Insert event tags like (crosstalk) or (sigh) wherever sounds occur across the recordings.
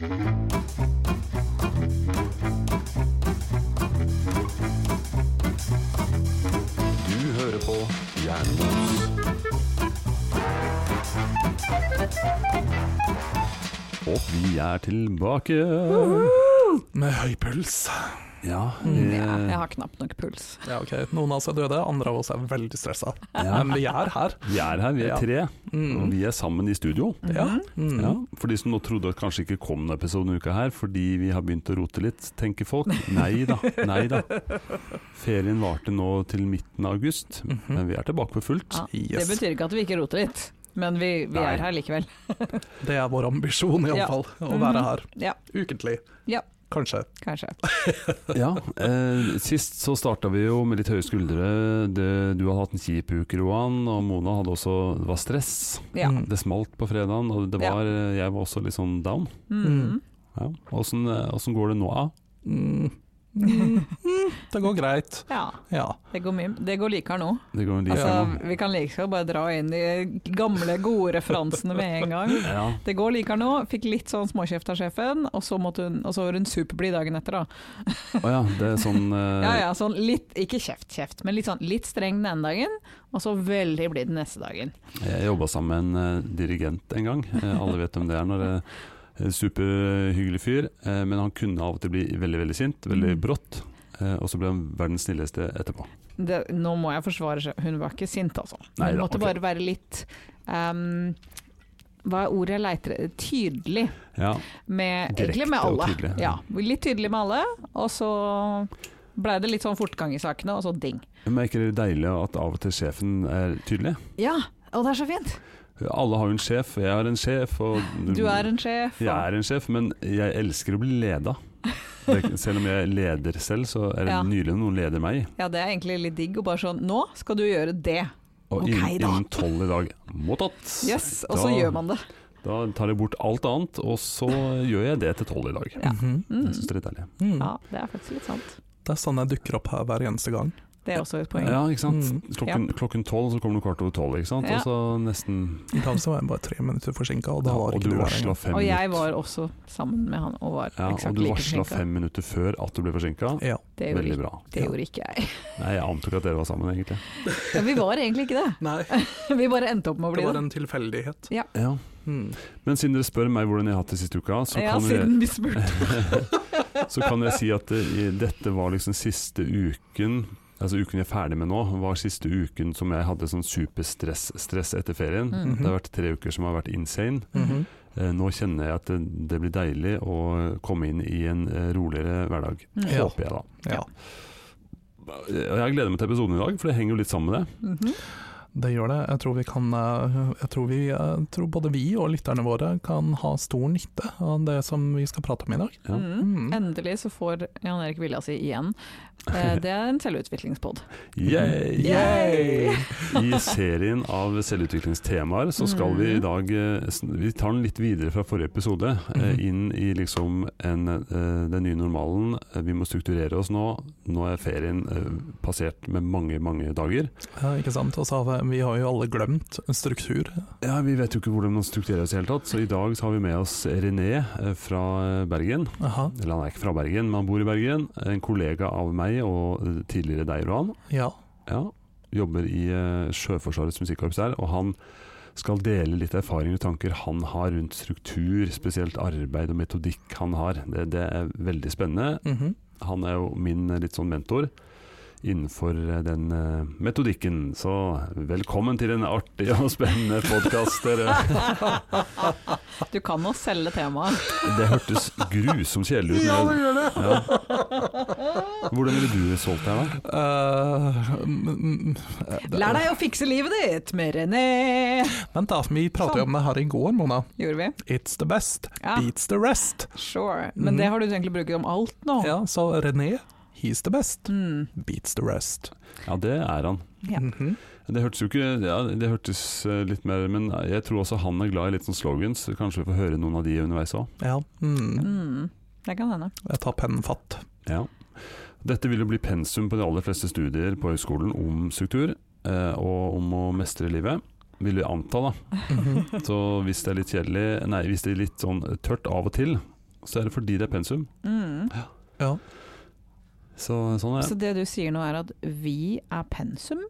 Du hører på Jernbos. Og vi er tilbake. Med høy puls. Ja, Mm, ja, jeg har knapt nok puls. Ja, ok. Noen av oss er døde, andre av oss er veldig stressa. ja, (laughs) Men vi er her. vi er her, vi er Ja. tre. Og Mm. vi er sammen i studio. Ja. Mm. Ja, for de som nå trodde at kanskje ikke kom noen episode denne uka her fordi vi har begynt å rote litt, tenker folk. Nei da, nei da. Ferien varte nå til midten av august, -hmm. men vi er tilbake på fullt. Ja, Yes. Det betyr ikke at vi ikke roter litt, men vi, vi er her likevel. Det er vår ambisjon, Ja. iallfall. fall Å være her Ja, ukentlig. Ja. Kanskje. kanskje. (laughs) Ja, eh, Sist så starta vi jo med litt høye skuldre. Det, du hadde hatt en kjip uke, Roan, og Mona hadde også Det var stress. Ja. Mm. Det smalt på fredagen, og det Ja. jeg var også litt sånn down. Mm. Ja. Åssen eh, går det nå, da? Mm. Mm. (laughs) Det går greit. Ja, Ja. det går, mye, det går likere nå. Det går like Altså, vi kan like godt bare dra inn de gamle, gode referansene med en gang. (laughs) Ja. Det går likere nå. Fikk litt sånn småkjeft av sjefen, og så, måtte hun, og så var hun superblid dagen etter, da. Å ja, det er sånn uh... (laughs) Ja ja, sånn litt, ikke kjeft, kjeft, men litt sånn litt streng den ene dagen, og så veldig blid den neste dagen. Jeg jobba sammen med en uh, dirigent en gang. Eh, alle vet hvem det er. når det er Superhyggelig fyr, eh, men han kunne av og til bli veldig veldig sint, veldig Mm. brått. eh, Og så ble han verdens snilleste etterpå. Det, nå må jeg forsvare seg, hun var ikke sint altså. Hun da, måtte okay. bare være litt um, Hva er ordet jeg leiter etter? Tydelig. Ja, Med, egentlig med alle. tydelig. Ja, litt tydelig med alle, og så blei det litt sånn fortgang i sakene, og så ding. Men er ikke det deilig at av og til sjefen er tydelig? Ja, og det er så fint! Alle har jo en sjef, jeg har en sjef, og (laughs) Du er en sjef. Jeg er en sjef, men jeg elsker å bli leda. (laughs) Selv om jeg leder selv, så er det Ja. nylig noen leder meg. Ja, det er egentlig litt digg å bare sånn Nå skal du gjøre det. Og okay, innen, da. innen tolv i dag. Mottatt! Yes, og så gjør man det. Da tar jeg bort alt annet, og så gjør jeg det til tolv i dag. Ja. Mhm. Mm. Jeg syns det er litt deilig. Mm. Ja, det er faktisk litt sant. Det er sånn jeg dukker opp her hver eneste gang. Det er også et poeng. Ja, ikke sant. Mm. Klokken, klokken tolv, så kommer du kvart over tolv, ikke sant. Ja. Og så nesten I dag så var jeg bare tre minutter forsinka, og da ja, Og ikke du varsla fem Og jeg var også sammen med han og var Ja, og du like varsla like fem minutter før at du ble forsinka. Ja. Det gjorde, Veldig bra. det gjorde ikke jeg. (laughs) Nei, jeg antok at dere var sammen, egentlig. (laughs) Ja, vi var egentlig ikke det. Nei, (laughs) Vi bare endte opp med å bli det var det. en tilfeldighet. Ja. Mm. Men siden dere spør meg hvordan jeg har hatt det siste uka, så Ja, kan siden vi spurte. så kan jeg si at det, dette var liksom siste uken Altså uken jeg er ferdig med nå, var siste uken som jeg hadde sånn superstress stress etter ferien. Mm. Det har vært tre uker som har vært insane. Mm -hmm. nå kjenner jeg at det, det blir deilig å komme inn i en eh, roligere hverdag. Mm. Ja. Håper jeg, da. Ja, Jeg gleder meg til episoden i dag, for det henger jo litt sammen med det. Mhm. det gjør det. Jeg tror vi kan eh, Jeg tror, vi, jeg tror både vi og lytterne våre kan ha stor nytte av det som vi skal prate om i dag. Ja. Mhm. Mm. Endelig så får Jan Erik vilja si igjen. Eh, Det er en selvutviklingspod. Yay! Yay! I serien av selvutviklingstemaer så skal vi i Mhm. dag eh, Vi tar den litt videre fra forrige episode, eh, Mhm. inn i liksom en, den nye normalen. Vi må strukturere oss nå. Nå er ferien eh, passert med mange, mange dager. Ja, ikke sant? Og så har vi, vi har jo alle glemt struktur. Ja, Vi vet jo ikke hvordan man strukturerer oss i det hele tatt, så i dag så har vi med oss René fra Bergen. Aha, Eller han er ikke fra Bergen, men han bor i Bergen. En kollega av meg og eh, tidligere deg, Rohan. ja. Ja, jobber i eh, Sjøforsvarets musikkorps der, og han skal dele litt erfaringer og tanker han har rundt struktur, spesielt arbeid og metodikk han har. Det, det er veldig spennende. Mhm. Han er jo min eh, litt sånn mentor innenfor eh, den eh, metodikken. Så velkommen til en artig og spennende podkast, dere. (laughs) Du kan nå selge temaet. Det hørtes grusomt kjedelig ut. Ja, det gjør det! Ja. Hvordan ville du solgt deg, da? Mm, eh, det- Lær deg å fikse livet ditt med René! Vent da, vi pratet jo om det her i går, Mona. Gjorde vi? It's the best, Ja, beats the rest. sure. Men Mhm. det har du egentlig brukt om alt nå. Ja, så René, he's the best, Mm. beats the rest. Ja, det er han. Ja. Mhm. Det hørtes jo ikke Ja, det hørtes eh, litt mer Men jeg tror også han er glad i litt sånn slogans. så Kanskje vi får høre noen av de underveis òg. Ja, mm. Mm. Det kan hende. jeg tar pennen fatt. Ja. Dette vil jo bli pensum på de aller fleste studier på høyskolen om struktur eh, og om å mestre livet. Vil vi anta, da. Mhm. Så hvis det er litt kjedelig Nei, hvis det er litt sånn tørt av og til, så er det fordi det er pensum. Mm. Ja. Så sånn er Så det. du sier nå er at vi er pensum?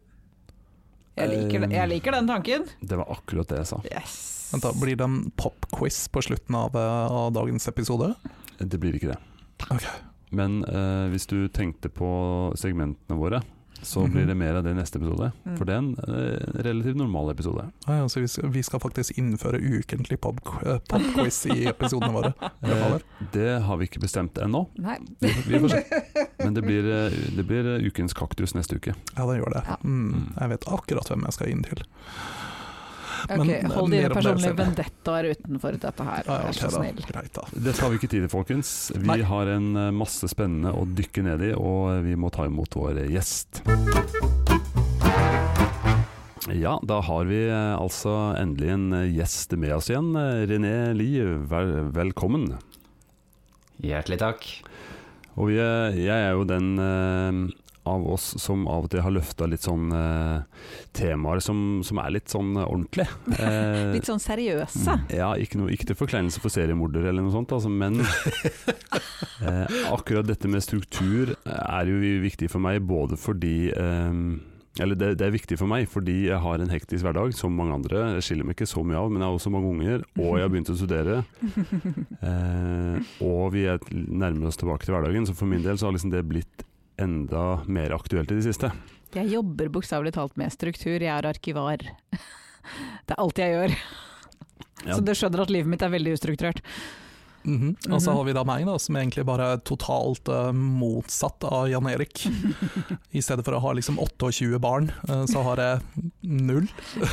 Jeg liker, det- jeg liker den tanken. Det var akkurat det jeg sa. Yes. Men da, Blir det en popquiz på slutten av, eh, av dagens episode? Det blir ikke det. Okay. Men eh, hvis du tenkte på segmentene våre, så Mhm. blir det mer av det i neste episode. Mm. For det er en eh, relativt normal episode. Ah, ja, så vi skal, vi skal faktisk innføre ukentlig pop, eh, popquiz i episodene våre. (laughs) Eh, det har vi ikke bestemt ennå. Nei. Vi, vi får. (laughs) Men det blir, eh, det blir eh, ukens kaktus neste uke. Ja, det gjør det. Ja. Mm, jeg vet akkurat hvem jeg skal inn til. Ok, okay, hold mer dine personlige vendettaer utenfor dette her, Ja, ja, okay, ok, så da. snill. Greit, da. Dette har vi ikke tid til, folkens. Vi Nei. har en eh, masse spennende å dykke ned i, og vi må ta imot vår gjest. Ja, da har vi eh, altså endelig en eh, gjest med oss igjen. Eh, René Lie, vel, velkommen. Hjertelig takk. Og vi, er- jeg er jo den eh, av oss som av og til har løfta litt sånn eh, temaer som, som er litt sånn ordentlige. (laughs) Eh, Litt sånn seriøse. Ja, ikke, noe, ikke til forkleinelse for seriemorder eller noe sånt, altså, men (laughs) eh, akkurat dette med struktur er jo viktig for meg, både fordi eh, Eller det, det er viktig for meg fordi jeg har en hektisk hverdag, som mange andre. Jeg skiller meg ikke så mye av, men jeg har også mange unger, og jeg har begynt å studere. (laughs) Eh, og vi er nærmer oss tilbake til hverdagen, så for min del så har liksom det blitt enda mer aktuelt i det siste. Jeg jobber bokstavelig talt med struktur, jeg er arkivar. (laughs) Det er alt jeg gjør. Ja. Så du skjønner at livet mitt er veldig ustrukturert. Mhm. Og så Mhm. har vi da meg, da, som egentlig bare er totalt uh, motsatt av Jan Erik. (laughs) I stedet for å ha liksom 28 barn, uh, så har jeg null.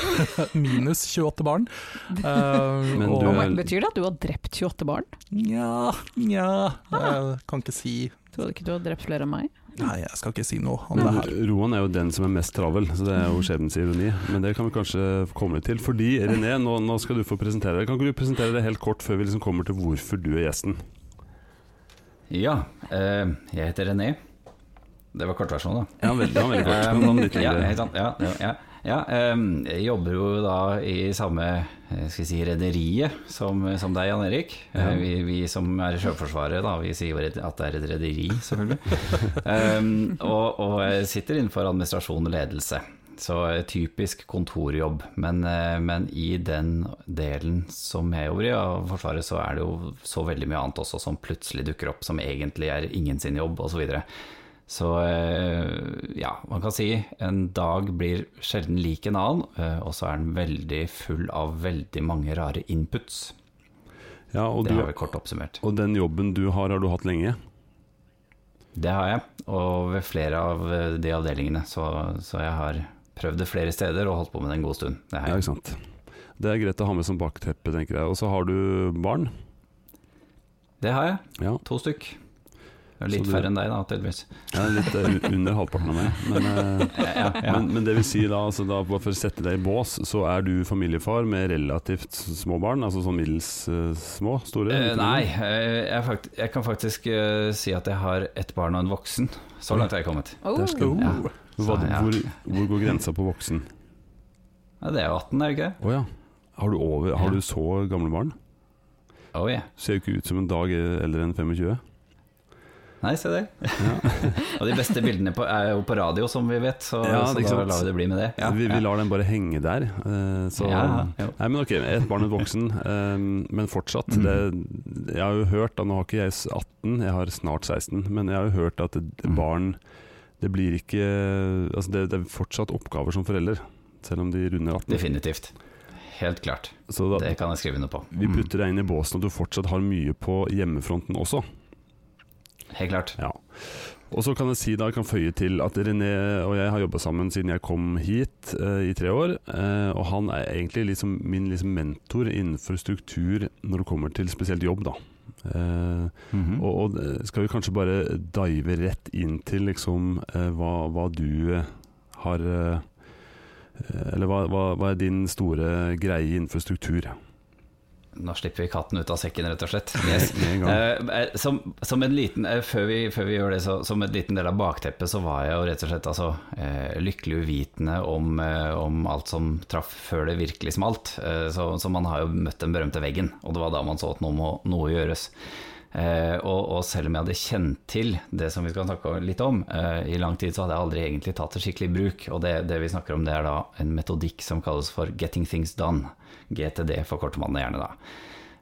(laughs) Minus 28 barn. Uh, Men og, du Og er- Betyr det at du har drept 28 barn? Nja, nja Jeg kan ikke si Tror du ikke du har drept flere enn meg? Nei, jeg skal ikke si noe om det her. Roan er jo den som er mest travel, så det er jo skjebnens ironi. Men det kan vi kanskje komme til. Fordi René, nå, nå skal du få presentere deg. Kan ikke du presentere deg helt kort før vi liksom kommer til hvorfor du er gjesten? Ja, eh, jeg heter René. Det var kortversjonen, da. Ja, veldig, veldig kort. Um, ja, ja, ja, ja. Ja jeg jobber jo da i samme eh, si, rederiet som, som deg, Jan Erik. Eh, Ja. Vi, vi som er i Sjøforsvaret, da, vi sier jo at det er et rederi, selvfølgelig. (laughs) um, og, og sitter innenfor administrasjon og ledelse. Så eh, typisk kontorjobb. Men, eh, men i den delen som jeg jobber i, av Forsvaret, så er det jo så veldig mye annet også som plutselig dukker opp, som egentlig er ingen sin jobb, osv. Så, videre. Så eh, ja, man kan si en dag blir sjelden lik en annen, eh, og så er den veldig full av veldig mange rare inputs. Ja, og, Det har vi kort oppsummert. og den jobben du har, har du hatt lenge? Det har jeg, og ved flere av eh, de avdelingene, så, så jeg har prøvd det flere steder og holdt på med det en god stund. Det Ja, ikke sant. Det er greit å ha med som bakteppe, tenker jeg. Og så har du barn. Det har jeg, Ja, to stykk. Det er Litt du- færre enn deg, da, tydeligvis. ja litt eh, under halvparten av meg. Men, eh, (laughs) Ja, ja, men, men det vil si da, altså da, bare for å sette deg i bås, så er du familiefar med relativt små barn? Altså sånn middels uh, små? Store? Uh, nei, jeg, fakt jeg kan faktisk uh, si at jeg har ett barn og en voksen. Så langt har jeg kommet. Oh. Der skal- Ja. Hva, Så, ja. hvor, hvor går grensa på voksen? Ja, det er jo 18, er det ikke det? Å ja. Har du, over, har du så gamle barn? Oh, yeah. Ser jo ikke ut som en dag eldre enn 25. Nei, se det. Ja. (laughs) Og de beste bildene på, er jo på radio, som vi vet, så, Ja, så da lar vi det bli med det. Ja, vi, vi lar den bare henge der. eh, så Ja. Nei, men ok, ett barn og en voksen, eh, men fortsatt. Mm. Det, jeg har jo hørt, da, nå har ikke jeg 18, jeg har snart 16, men jeg har jo hørt at Mm. barn Det blir ikke Altså det, det er fortsatt oppgaver som forelder, selv om de runder 18. Definitivt. Helt klart. Så da, Det kan jeg skrive under på. vi Mm. putter deg inn i båsen at du fortsatt har mye på hjemmefronten også. Helt klart. Ja. Og så kan jeg si da, jeg kan føye til at René og jeg har jobba sammen siden jeg kom hit eh, i tre år. eh, og han er egentlig liksom min liksom mentor innenfor struktur når det kommer til spesielt jobb, da. Eh, -hmm. og, og skal vi kanskje bare dive rett inn til liksom hva, hva du har Eller hva, hva, hva er din store greie innenfor struktur? Nå slipper vi katten ut av sekken, rett og slett. Yes. (laughs) Eh, eh, som, som en liten, eh, før, vi, før vi gjør det, så, som en liten del av bakteppet, så var jeg jo rett og slett altså, lykkelig uvitende om, om alt som traff før det virkelig smalt. Så, så man har jo møtt den berømte veggen, og det var da man så at noe må noe gjøres. Og, og selv om jeg hadde kjent til det som vi skal snakke litt om i lang tid, så hadde jeg aldri egentlig tatt det skikkelig i bruk. Og det, det vi snakker om, det er da en metodikk som kalles for 'getting things done'. GTD forkorter man det gjerne da.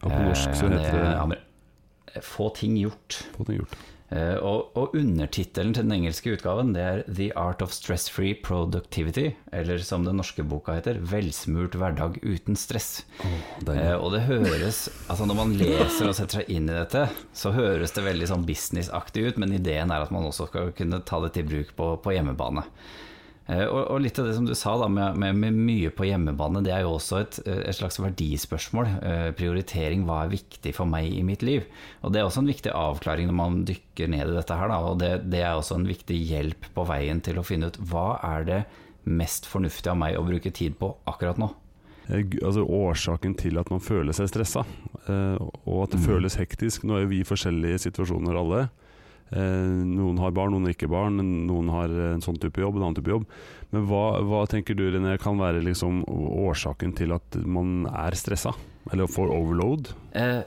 Ja, på norsk så Eh, heter det Få ting gjort. Få ting gjort. Eh, og, og undertittelen til den engelske utgaven det er 'The Art of Stress-Free Productivity', eller som den norske boka heter 'Velsmurt hverdag uten stress'. Oh, og det høres Altså Når man leser og setter seg inn i dette, så høres det veldig sånn businessaktig ut, men ideen er at man også skal kunne ta det til bruk på, på hjemmebane. Eh, og, litt av det som du sa da med, med, med mye på hjemmebane, det er jo også et, et slags verdispørsmål. Eh, prioritering, hva er viktig for meg i mitt liv? Og det er også en viktig avklaring når man dykker ned i dette her, da. Og det, det er også en viktig hjelp på veien til å finne ut hva er det mest fornuftig av meg å bruke tid på akkurat nå. Eh, Altså Årsaken til at man føler seg stressa, og at det Mm. føles hektisk Nå er jo vi i forskjellige situasjoner alle. Eh, noen har barn, noen har ikke barn. Noen har en sånn type jobb, en annen type jobb. Men hva, hva tenker du René, kan være liksom årsaken til at man er stressa? Eller får overload? Eh,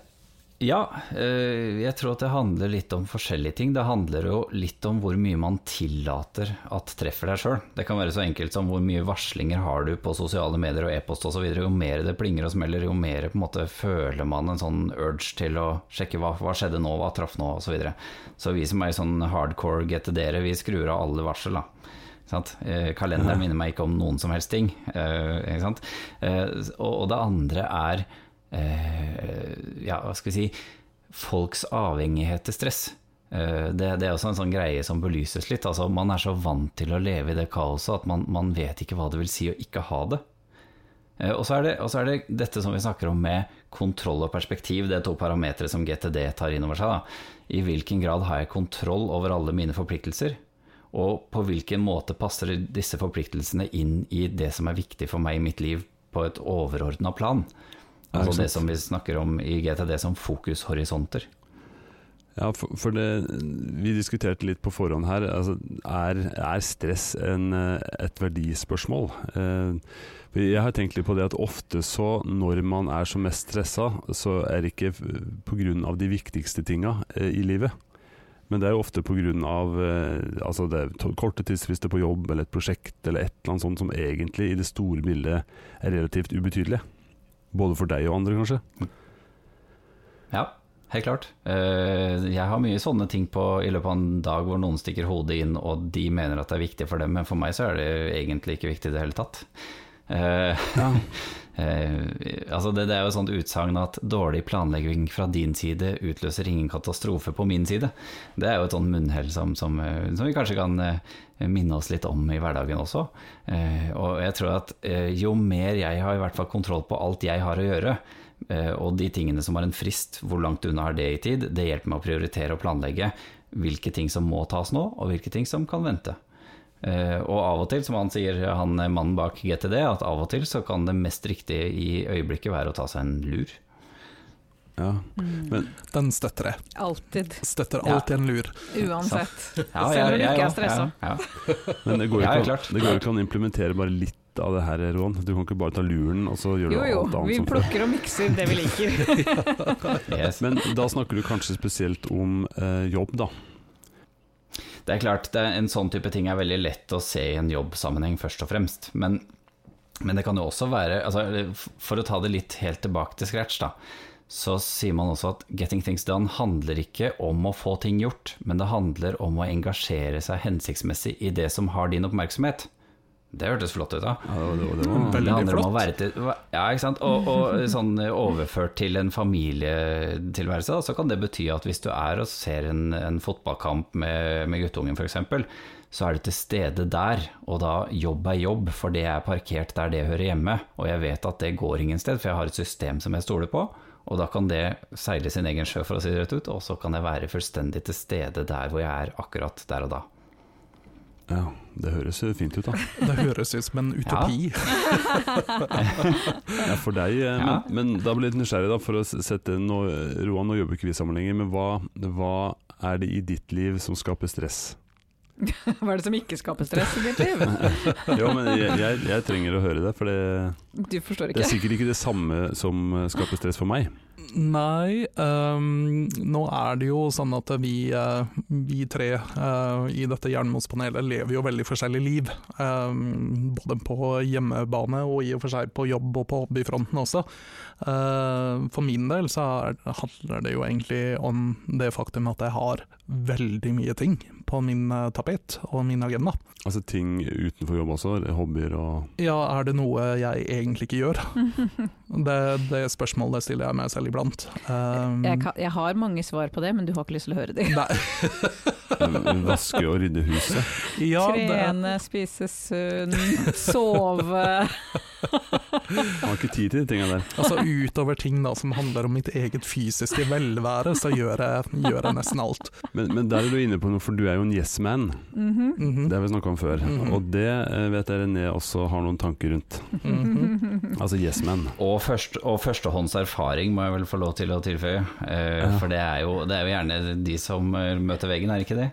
ja, eh, jeg tror at det handler litt om forskjellige ting. Det handler jo litt om hvor mye man tillater at treffer deg sjøl. Det kan være så enkelt som hvor mye varslinger har du på sosiale medier og e-post osv. Jo mer det plinger og smeller, jo mer på en måte føler man en sånn urge til å sjekke hva, hva skjedde nå, hva traff nå osv. Så, videre. så vi som er sånn hardcore GTD-ere, vi skrur av alle varsel. da. Sant? Eh, kalenderen minner meg ikke om noen som helst ting. Eh? Eh, og, og det andre er ja, hva skal vi si folks avhengighet til stress. Eh, det, det er også en sånn greie som belyses litt. Altså, man er så vant til å leve i det kaoset at man, man vet ikke hva det vil si å ikke ha det. Eh, Og så det, og så er det dette som vi snakker om med kontroll og perspektiv. Det er to parametere som GTD tar inn over seg. Da. I hvilken grad har jeg kontroll over alle mine forpliktelser? Og på hvilken måte passer disse forpliktelsene inn i det som er viktig for meg i mitt liv på et overordna plan? Altså det som vi snakker om i GTD som fokushorisonter. Ja, for, for det, vi diskuterte litt på forhånd her. Altså, er, er stress en, eh, et verdispørsmål? Eh, jeg har tenkt litt på det at ofte så, når man er som mest stressa, så er det ikke pga. de viktigste tinga eh, i livet. Men det er jo ofte pga. Eh, altså det er korte tidsfrister på jobb, eller et prosjekt, eller et eller annet sånt som egentlig i det store bildet er relativt ubetydelig. Både for deg og andre, kanskje. Ja, helt klart. Eh, Jeg har mye sånne ting på i løpet av en dag hvor noen stikker hodet inn og de mener at det er viktig for dem, men for meg så er det egentlig ikke viktig i det hele tatt. Eh, (laughs) eh, altså det, det er jo et sånt utsagn at dårlig planlegging fra din side utløser ingen katastrofe på min side. Det er jo et sånt munnhell som, som, eh, som vi kanskje kan minne oss litt om i hverdagen også. Eh, og jeg tror at jo mer jeg har i hvert fall kontroll på alt jeg har å gjøre, eh, og de tingene som har en frist, hvor langt unna er det i tid, det hjelper meg å prioritere og planlegge hvilke ting som må tas nå, og hvilke ting som kan vente. Eh, og av og til, som han sier, han er mannen bak GTD, at av og til så kan det mest riktige i øyeblikket være å ta seg en lur. Ja. Men Den støtter jeg. Alltid. Støtter Ja. alltid en lur. Uansett. Ja, Selv om du ikke er stressa. Ja, ja. Men det går jo Ja, ikke, klart. det går jo ikke an å implementere bare litt av det her, Roan. Du kan ikke bare ta luren, og så gjør du Jo jo, alt annet vi jo, vi plukker og mikser det vi liker. (laughs) Yes. Men da snakker du kanskje spesielt om eh, jobb, da. Det er klart, det er en sånn type ting er veldig lett å se i en jobbsammenheng, først og fremst. Men, men det kan jo også være altså, For å ta det litt helt tilbake til scratch, da. Så sier man også at 'getting things done' handler ikke om å få ting gjort, men det handler om å engasjere seg hensiktsmessig i det som har din oppmerksomhet. Det hørtes flott ut, da. Ja, det, var- det, var- det handler om å være til Ja, ikke sant. Og, og (laughs) sånn overført til en familietilværelse, da, så kan det bety at hvis du er og ser en, en fotballkamp med, med guttungen f.eks., så er du til stede der, og da jobb er jobb, for det er parkert der det hører hjemme. Og jeg vet at det går ingen sted, for jeg har et system som jeg stoler på. Og da kan det seile sin egen sjø, for å si det rett ut, og så kan jeg være fullstendig til stede der hvor jeg er akkurat der og da. ja, det høres fint ut, da. (laughs) Det høres ut som en utopi. (laughs) Ja, for deg, Men, Ja. men, da blir jeg litt nysgjerrig, da, for å sette noe, Roan, nå jobber ikke vi sammen lenger, men hva, hva er det i ditt liv som skaper stress? (laughs) Hva er det som ikke skaper stress i ditt liv? Jo, men jeg, jeg, jeg trenger å høre det, for det, det er sikkert ikke det samme som eh, skaper stress for meg. Nei, um, nå er det jo sånn at vi, uh, vi tre uh, i dette Jernmos-panelet lever jo veldig forskjellige liv. Um, både på hjemmebane og i og for seg på jobb og på hobbyfronten også. Uh, for min del så er, handler det jo egentlig om det faktum at jeg har veldig mye ting på min eh, tapet og min agenda. Altså ting utenfor jobb også, hobbyer og Ja, er det noe jeg egentlig ikke gjør? (laughs) Det, det spørsmålet stiller jeg meg selv iblant. Um, Jeg, kan, jeg har mange svar på det, men du har ikke lyst til å høre dem. Nei, (laughs) vaske og rydde huset. ja, det, Trene, spise sunt, sove. Man har ikke tid til de tingene der. altså utover ting da som handler om mitt eget fysiske velvære, så gjør jeg, gjør jeg nesten alt. Men, men der er du inne på noe, for du er jo en yes man. Mm -hmm. Det har vi snakka om før. Mhm. Og det eh, vet jeg René også har noen tanker rundt. Mhm. Altså yes man. Og, først, og førstehånds erfaring må jeg vel få lov til å tilføye. Uh, Ja. For det er, jo, det er jo gjerne de som eh, møter veggen, er det ikke det?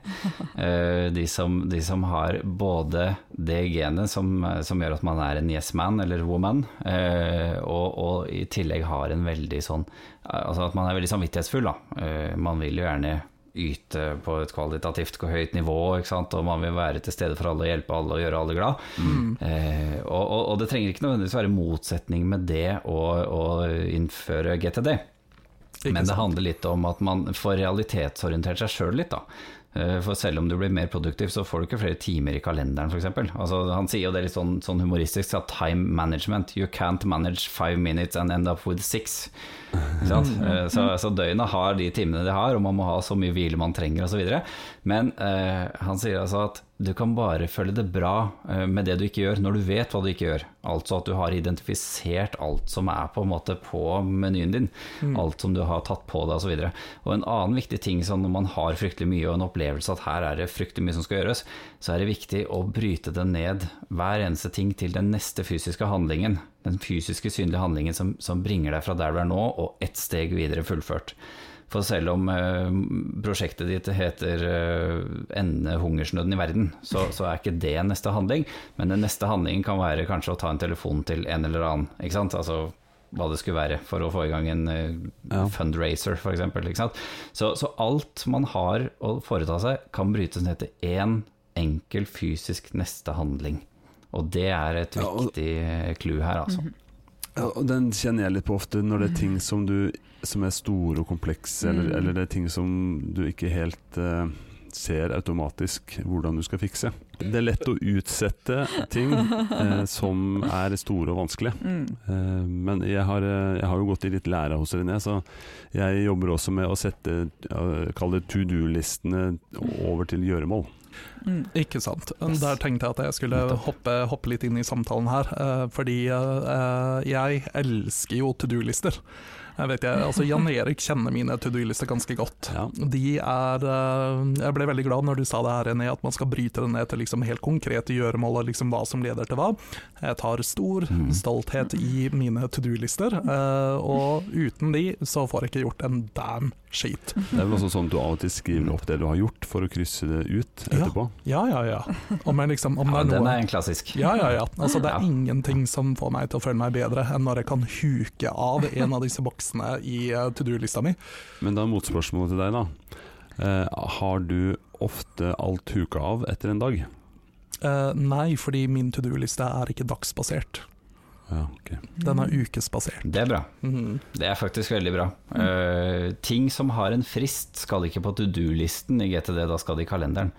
Uh, (laughs) de, som, de som har både det genet som, som gjør at man er en yes man eller woman, eh, og, og i tillegg har en veldig sånn Altså at man er veldig samvittighetsfull, da. Eh, man vil jo gjerne yte på et kvalitativt høyt nivå, og man vil være til stede for alle og hjelpe alle og gjøre alle glad. Mm. Eh, og, og, og det trenger ikke nødvendigvis være motsetning med det å, innføre GTD. Men det handler litt om at man får realitetsorientert seg sjøl litt, da. Eh, For selv om du blir mer produktiv, så får du ikke flere timer i kalenderen, f.eks. Altså, han sier jo det litt sånn, sånn humoristisk, at time management You can't manage five minutes and end up with six. Sant? Eh, Så, så døgnet har de timene de har, og man må ha så mye hvile man trenger osv. Men eh, han sier altså at du kan bare føle det bra eh, med det du ikke gjør, når du vet hva du ikke gjør. Altså at du har identifisert alt som er på en måte på menyen din. Alt som du har tatt på deg osv. Og, så og en annen viktig ting sånn når man har fryktelig mye og en opplevelse at her er det fryktelig mye som skal gjøres, så er det viktig å bryte det ned, hver eneste ting, til den neste fysiske handlingen. Den fysiske, synlige handlingen som, som bringer deg fra der du er nå, og ett steg videre fullført. For selv om eh, prosjektet ditt heter eh, 'Ende hungersnøden i verden', så, så er ikke det neste handling. Men den neste handlingen kan være kanskje å ta en telefon til en eller annen. Ikke sant? Altså hva det skulle være for å få i gang en eh, Ja. fundraiser, f.eks. Så, så alt man har å foreta seg, kan brytes ned til én enkel fysisk neste handling. Og det er et viktig clou her, altså. Ja, og den kjenner jeg litt på ofte når det er ting som, du, som er store og komplekse, eller, Mm. eller det er ting som du ikke helt uh, ser automatisk hvordan du skal fikse. Det er lett å utsette ting uh, (laughs) som er store og vanskelige. Mm. Uh, men jeg har, jeg har jo gått i litt lære hos René, så jeg jobber også med å sette uh, Kall det to do-listene over til gjøremål. Mm. Ikke sant. Yes. Der tenkte jeg at jeg skulle hoppe, hoppe litt inn i samtalen her. fordi jeg elsker jo to do-lister. Jeg vet jeg, altså Jan Erik kjenner mine to do-lister ganske godt. Ja. De er eh, Jeg ble veldig glad når du sa det her, René, at man skal bryte det ned til liksom helt konkrete gjøremål og liksom hva som leder til hva. Jeg tar stor Mm. stolthet i mine to do-lister, eh, og uten de så får jeg ikke gjort en damn skit. Det er vel også sånn at du av og til skriver opp det du har gjort, for å krysse det ut etterpå. Ja, ja, ja. Om, jeg liksom, om Ja, det er den er en klassisk. Ja, ja, ja. Altså, det er Ja. ingenting som får meg til å føle meg bedre enn når jeg kan huke av en av disse boksene i eh, to do-lista mi. Men da motspørsmålet til deg, da. Eh, har du ofte alt huka av etter en dag? Eh, nei, fordi min to do-liste er ikke dagsbasert. Ja, okay. Den er ukesbasert. Det er bra. Mhm. Det er faktisk veldig bra. Eh, ting som har en frist skal ikke på to do-listen i GTD, da skal det i kalenderen.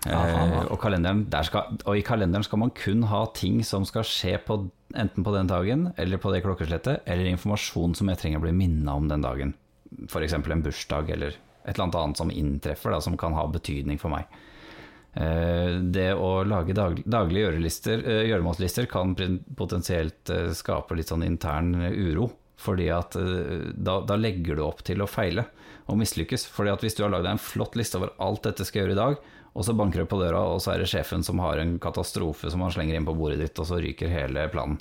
Uh, Aha. og, kalenderen der skal, og i kalenderen skal man kun ha ting som skal skje på, enten på den dagen, eller på det klokkeslettet, eller informasjon som jeg trenger å bli minna om den dagen. F.eks. en bursdag, eller et eller annet som inntreffer, da, som kan ha betydning for meg. Eh, Det å lage dag, daglige gjørelister, eh, gjøremålslister kan potensielt eh, skape litt sånn intern uro. Fordi at da, da legger du opp til å feile og mislykkes. Fordi at hvis du har lagd deg en flott liste over alt dette skal gjøre i dag, og så banker det på døra, og så er det sjefen som har en katastrofe som han slenger inn på bordet ditt, og så ryker hele planen.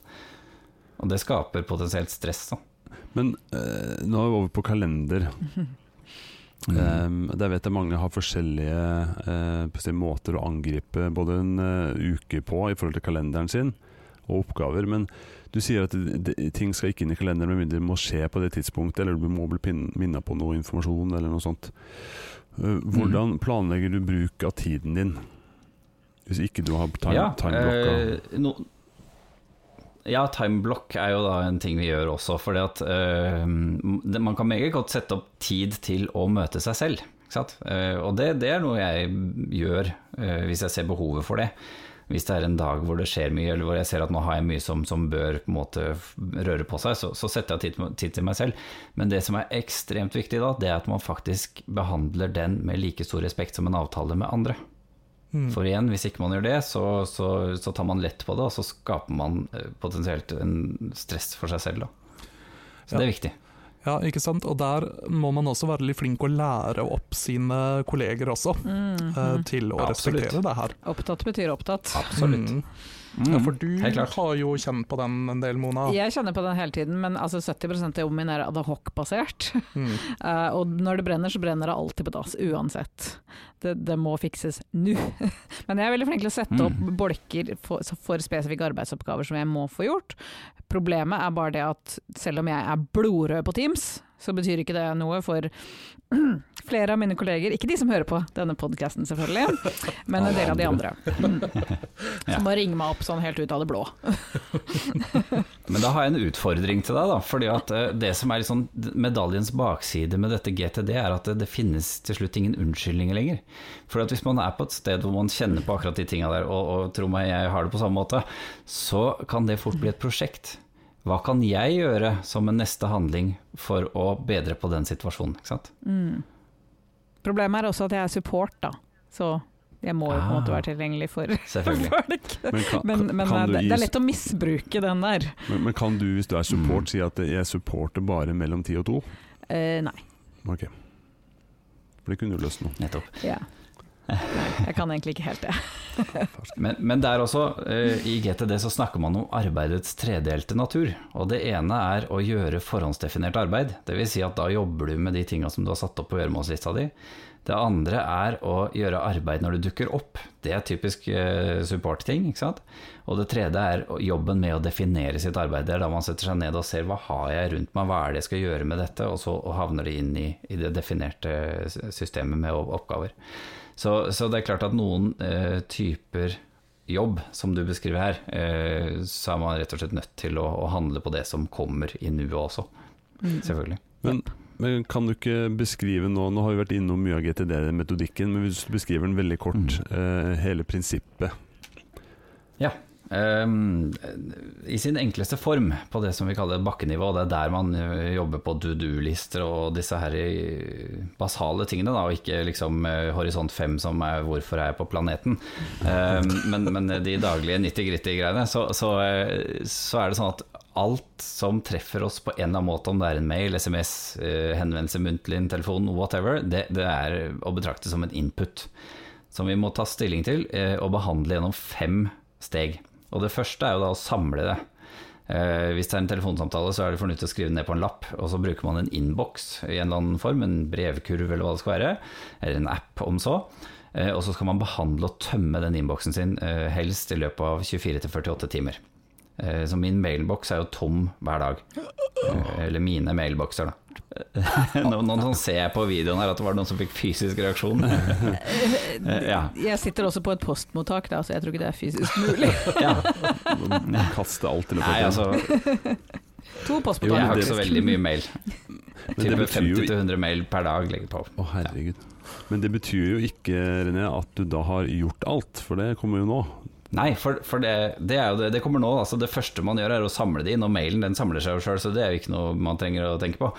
Og det skaper potensielt stress. Da. Men eh, nå er vi over på kalender. Um, der vet jeg mange har forskjellige si, måter å angripe både en uh, uke på i forhold til kalenderen sin, og oppgaver. Men du sier at de, de, ting skal ikke inn i kalenderen med mindre det må skje på det tidspunktet, eller du må bli minna på noe informasjon eller noe sånt. Uh, hvordan planlegger du bruk av tiden din? Hvis ikke du har time, Ja, timeblokka? eh, no, ja, timeblock er jo da en ting vi gjør også. At eh, man kan meget godt sette opp tid til å møte seg selv. Eh, og det, det er noe jeg gjør eh, hvis jeg ser behovet for det. Hvis det er en dag hvor det skjer mye, eller hvor jeg ser at nå har jeg mye som, som bør på en måte røre på seg, så, så setter jeg tid, tid til meg selv. Men det som er ekstremt viktig da, det er at man faktisk behandler den med like stor respekt som en avtale med andre. Mm. For igjen, hvis ikke man gjør det, så, så, så tar man lett på det, og så skaper man eh, potensielt en stress for seg selv. Da. Så Ja. det er viktig. Ja, ikke sant. Og der må man også være litt flink å lære opp sine kolleger også, mm, eh, til å ja, respektere det her. Opptatt betyr opptatt. Absolutt. Mm. Mm, Ja, for du har jo kjent på den en del, Mona. Jeg kjenner på den hele tiden, men altså 70 av jobben min er ad hoc-basert. Mm. uh, (laughs) og når det brenner, så brenner det alltid på dass, uansett. Det, det må fikses nå. (laughs) Men jeg er veldig flink til å sette opp Mm. bolker for, for spesifikke arbeidsoppgaver som jeg må få gjort. Problemet er bare det at selv om jeg er blodrød på Teams, så betyr ikke det noe for (clears throat) flere av mine kolleger, ikke de som hører på denne podkasten selvfølgelig, (laughs) men en del av de andre. Som bare ringer meg opp sånn helt ut av det blå. (laughs) Men da har jeg en utfordring til deg, da. Fordi at eh, det som er liksom medaljens bakside med dette GTD, er at det, det finnes til slutt ingen unnskyldninger lenger. For hvis man er på et sted hvor man kjenner på akkurat de tinga der, og, og tro meg, jeg har det på samme måte, så kan det fort bli et prosjekt. Hva kan jeg gjøre som en neste handling for å bedre på den situasjonen? Ikke sant? Mm. Problemet er også at jeg er support, da. Så jeg må jo på en måte Ah. være tilgjengelig for (laughs) folk. Men kan, Men, men kan, det, det er lett å misbruke den der. men, men kan du, hvis du er support, Mm. si at jeg supporter bare mellom ti og to? Eh, nei. Ok. For det kunne du løst nå. Nettopp. Ja. Jeg kan egentlig ikke helt det. (laughs) Men, men der også, eh, i GTD så snakker man om arbeidets tredelte natur. Og det ene er å gjøre forhåndsdefinert arbeid. Dvs. Si at da jobber du med de tinga som du har satt opp på gjøremålslista di. Det andre er å gjøre arbeid når du dukker opp. Det er typisk eh, support-ting. ikke sant? Og det tredje er jobben med å definere sitt arbeid. Det er da man setter seg ned og ser hva har jeg rundt meg, hva er det jeg skal gjøre med dette, og så havner det inn i, i det definerte systemet med oppgaver. Så, så det er klart at noen eh, typer jobb, som du beskriver her, eh, så er man rett og slett nødt til å, å handle på det som kommer i nuet også. Mm. Selvfølgelig. Men, men kan du ikke beskrive nå Nå har vi vært innom mye av GTD-metodikken, men hvis du beskriver den veldig kort, Mm. eh, hele prinsippet. Ehm, I sin enkleste form, på det som vi kaller bakkenivå, det er der man eh, jobber på do do-lister og disse her basale tingene, da, og ikke liksom eh, horisont 5 som er 'hvorfor er jeg på planeten'. Um, men, men de daglige nitty-gritty-greiene, så, så, eh, så er det sånn at alt som treffer oss på en eller annen måte, om det er en mail, SMS, henvendelse muntlig, telefon, whatever, det, det er å betrakte som en input. Som vi må ta stilling til og behandle gjennom fem steg. Og det første er jo da å samle det. Eh, hvis det er en telefonsamtale, så er det fornuftig å skrive ned på en lapp, og så bruker man en innboks i en eller annen form, en brevkurv eller hva det skal være, eller en app om så. Eh, og så skal man behandle og tømme den innboksen sin, eh, helst i løpet av 24-48 timer. Eh, så min mailboks er jo tom hver dag. Eh, eller mine mailbokser, da. (laughs) nå, ser jeg på videoen her at det var noen som fikk fysisk reaksjon. Eh, ja. Jeg sitter også på et postmottak, da, så jeg tror ikke det er fysisk mulig. (laughs) ja. Kaste alt i løpet altså, To postmottak. jeg har ikke så veldig mye mail. Type betyr jo 50-100 mail per dag legger på. Å, herregud. Men det betyr jo ikke, René, at du da har gjort alt, for det kommer jo nå. Nei, for, for det, det, er jo det, det kommer nå. Altså det første man gjør er å samle det inn, og mailen den samler seg jo sjøl, så det er jo ikke noe man trenger å tenke på.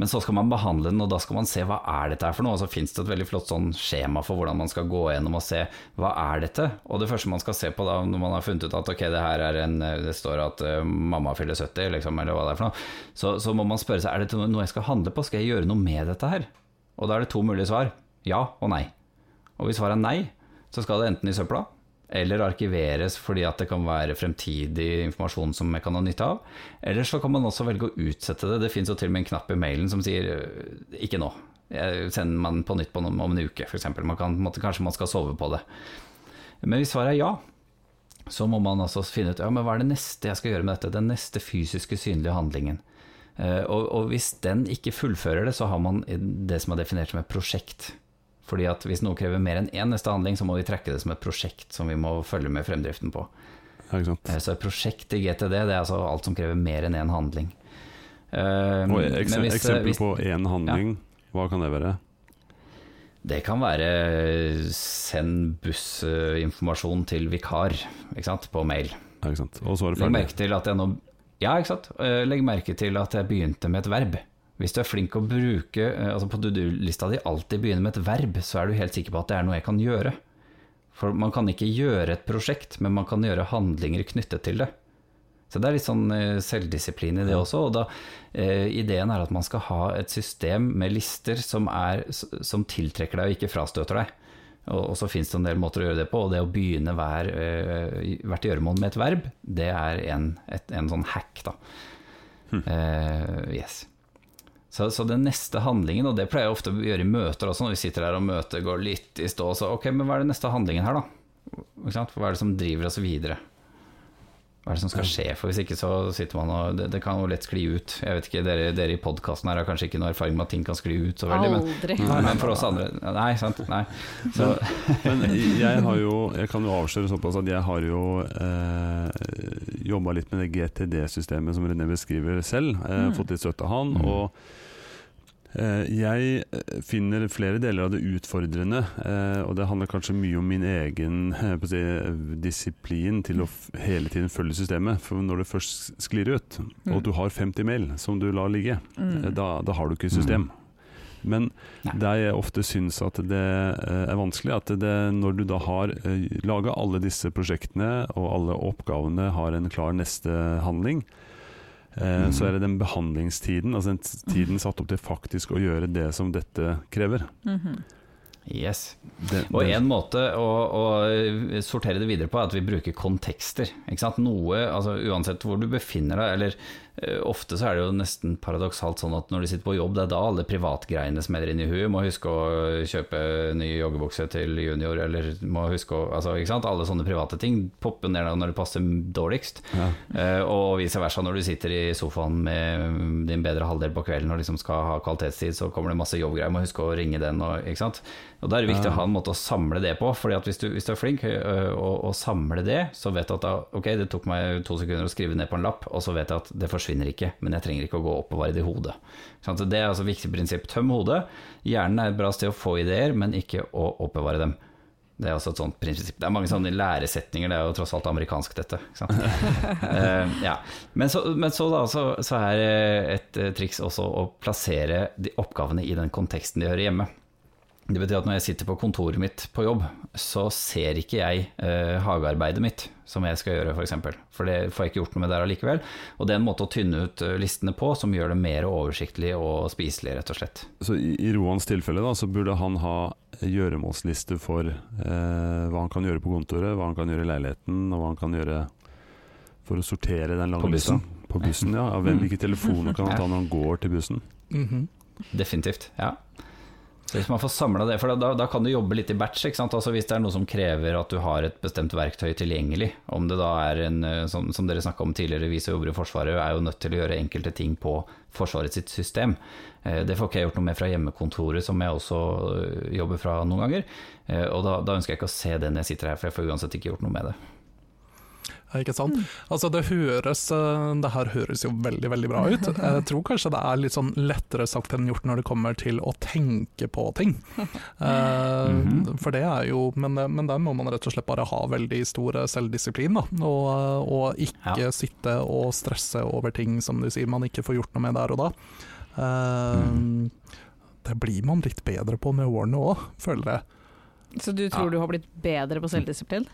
Men så skal man behandle den, og da skal man se hva er dette her for noe. Og så finnes det et veldig flott sånn skjema for hvordan man skal gå gjennom og se hva er dette. Og det første man skal se på da, når man har funnet ut at ok, det her er en Det står at uh, mamma fyller 70, liksom, eller hva det er for noe. Så, så må man spørre seg er dette noe jeg skal handle på, skal jeg gjøre noe med dette her? Og da er det to mulige svar. Ja og nei. Og hvis svaret er nei, så skal det enten i søpla eller arkiveres fordi at det kan være fremtidig informasjon som jeg kan ha nytte av. Eller så kan man også velge å utsette det. Det fins til og med en knapp i mailen som sier øh, 'ikke nå'. Jeg sender man på nytt på om en uke, f.eks. Kanskje man skal sove på det. Men hvis svaret er ja, så må man altså finne ut ja, men hva er det neste jeg skal gjøre med dette, den neste fysiske, synlige handlingen. Eh, og, og hvis den ikke fullfører det, så har man det som er definert som et prosjekt. Fordi at hvis noe krever mer enn én neste handling, så må vi trekke det som et prosjekt som vi må følge med fremdriften på. Ja? Eh, Så et prosjekt i GTD det er altså alt som krever mer enn én handling. Eh, Og men hvis- eksempel hvis- på én handling, hva kan det være? Det kan være send bussinformasjon til vikar på mail. Ja, ikke sant? Og så er det Legg merke til at jeg nå Ja, ikke sant. Eh, Legg merke til at jeg begynte med et verb. Hvis du er flink å bruke eh, Altså på to do-lista di alltid begynne med et verb, så er du helt sikker på at det er noe jeg kan gjøre. For man kan ikke gjøre et prosjekt, men man kan gjøre handlinger knyttet til det. Så det er litt sånn eh, selvdisiplin i det også. Og da, eh, ideen er at man skal ha et system med lister som, er, som tiltrekker deg og ikke frastøter deg. Og, og så finnes det en del måter å gjøre det på, og det å begynne hver, eh, hvert gjøremål med et verb, det er en, et, en sånn hack, da. Eh, yes. Så, så den neste handlingen, og det pleier jeg ofte å gjøre i møter også, når vi sitter der og møtet går litt i stå, så ok, men hva er den neste handlingen her, da? Hva er det som driver oss videre? Hva er det som skal skje? For hvis ikke så sitter man og Det, det kan jo lett skli ut. Jeg vet ikke, Dere, dere i podkasten her har kanskje ikke noe erfaring med at ting kan skli ut så veldig, men, Aldri. men for oss andre Nei, sant. Nei. Så, Men jeg har jo Jeg kan jo avsløre såpass at jeg har jo eh, jobba litt med det GTD-systemet som René beskriver selv. Eh, Mm. Fått litt støtte av han. Mm. Og jeg eh, finner flere deler av det utfordrende. Eh, og det handler kanskje mye om min egen (laughs) eh, si, disiplin til å hele tiden følge systemet. For når det først sklir ut, og du har 50 mail som du lar ligge, eh, Mm. da, da har du ikke system. Men Nei. der jeg ofte syns at det eh, er vanskelig, at det, når du da har laga alle disse prosjektene, og alle oppgavene har en klar neste handling, eh, Mhm. så er det den behandlingstiden, altså den tiden satt opp til faktisk å gjøre det som dette krever. Mhm. yes. Det, Og det- en måte å, å sortere det videre på er at vi bruker kontekster. Ikke sant? Noe, altså Uansett hvor du befinner deg, eller eh, ofte så er det jo nesten paradoksalt sånn at når du sitter på jobb, det er da alle privatgreiene smeller inn i huet. Må huske å kjøpe ny joggebukse til junior, eller må huske å altså, ikke sant? Alle sånne private ting popper ned når det passer dårligst. ja. Uh, og vice versa, når du sitter i sofaen med din bedre halvdel på kvelden og liksom skal ha kvalitetstid, så kommer det masse jobbgreier, må huske å ringe den. Og, ikke sant? og Da er det viktig Ja. å ha en måte å samle det på. Fordi at hvis du, hvis du er flink uh, og, og samle det, så vet du at da, ok, det tok meg to sekunder å skrive ned på en lapp, og så vet jeg at det forsvinner ikke, men jeg trenger ikke å gå og oppbevare det i hodet. Så det er altså et viktig prinsipp. Tøm hodet. Hjernen er et bra sted å få ideer, men ikke å oppbevare dem. Det er også et sånt prinsipp. Det er mange sånne læresetninger, det er jo tross alt amerikansk dette. (laughs) Eh, ja. Men så, men så, da, så, så er eh, et eh, triks også å plassere de oppgavene i den konteksten de hører hjemme. Det betyr at når jeg sitter på kontoret mitt på jobb, så ser ikke jeg eh, hagearbeidet mitt som jeg skal gjøre, f.eks. For, eksempel. for det får jeg ikke gjort noe med der allikevel. Og det er en måte å tynne ut eh, listene på som gjør det mer oversiktlig og spiselig, rett og slett. Så i, i Roans tilfelle da, så burde han ha gjøremålsliste for eh, hva han kan gjøre på kontoret, hva han kan gjøre i leiligheten, og hva han kan gjøre for å sortere den lange På bussen. lista. På bussen, ja. Hvem, Mm. hvilke telefoner kan han ta når han går til bussen? Mhm. Definitivt. ja. Hvis man får samla det, for da, da kan du jobbe litt i batch. Altså Hvis det er noe som krever at du har et bestemt verktøy tilgjengelig, om det da er en, eh, som, som dere snakka om tidligere, vi som jobber i Forsvaret er jo nødt til å gjøre enkelte ting på Forsvaret sitt system. Eh, Det får ikke jeg gjort noe med fra hjemmekontoret, som jeg også eh, jobber fra noen ganger. Og da, da ønsker jeg ikke å se det når jeg sitter her, for jeg får uansett ikke gjort noe med det. Ikke sant? Altså det høres eh, Det her høres jo veldig veldig bra ut. (laughs) Jeg tror kanskje det er litt sånn lettere sagt enn gjort når det kommer til å tenke på ting. (laughs) Eh, Mhm. For det er jo men, men der må man rett og slett bare ha veldig stor selvdisiplin, da. Og, og ikke Ja. sitte og stresse over ting som du sier man ikke får gjort noe med der og da. Uh. Det blir man litt bedre på med årene òg, føler jeg. Så du tror Ja. du har blitt bedre på selvdisiplin?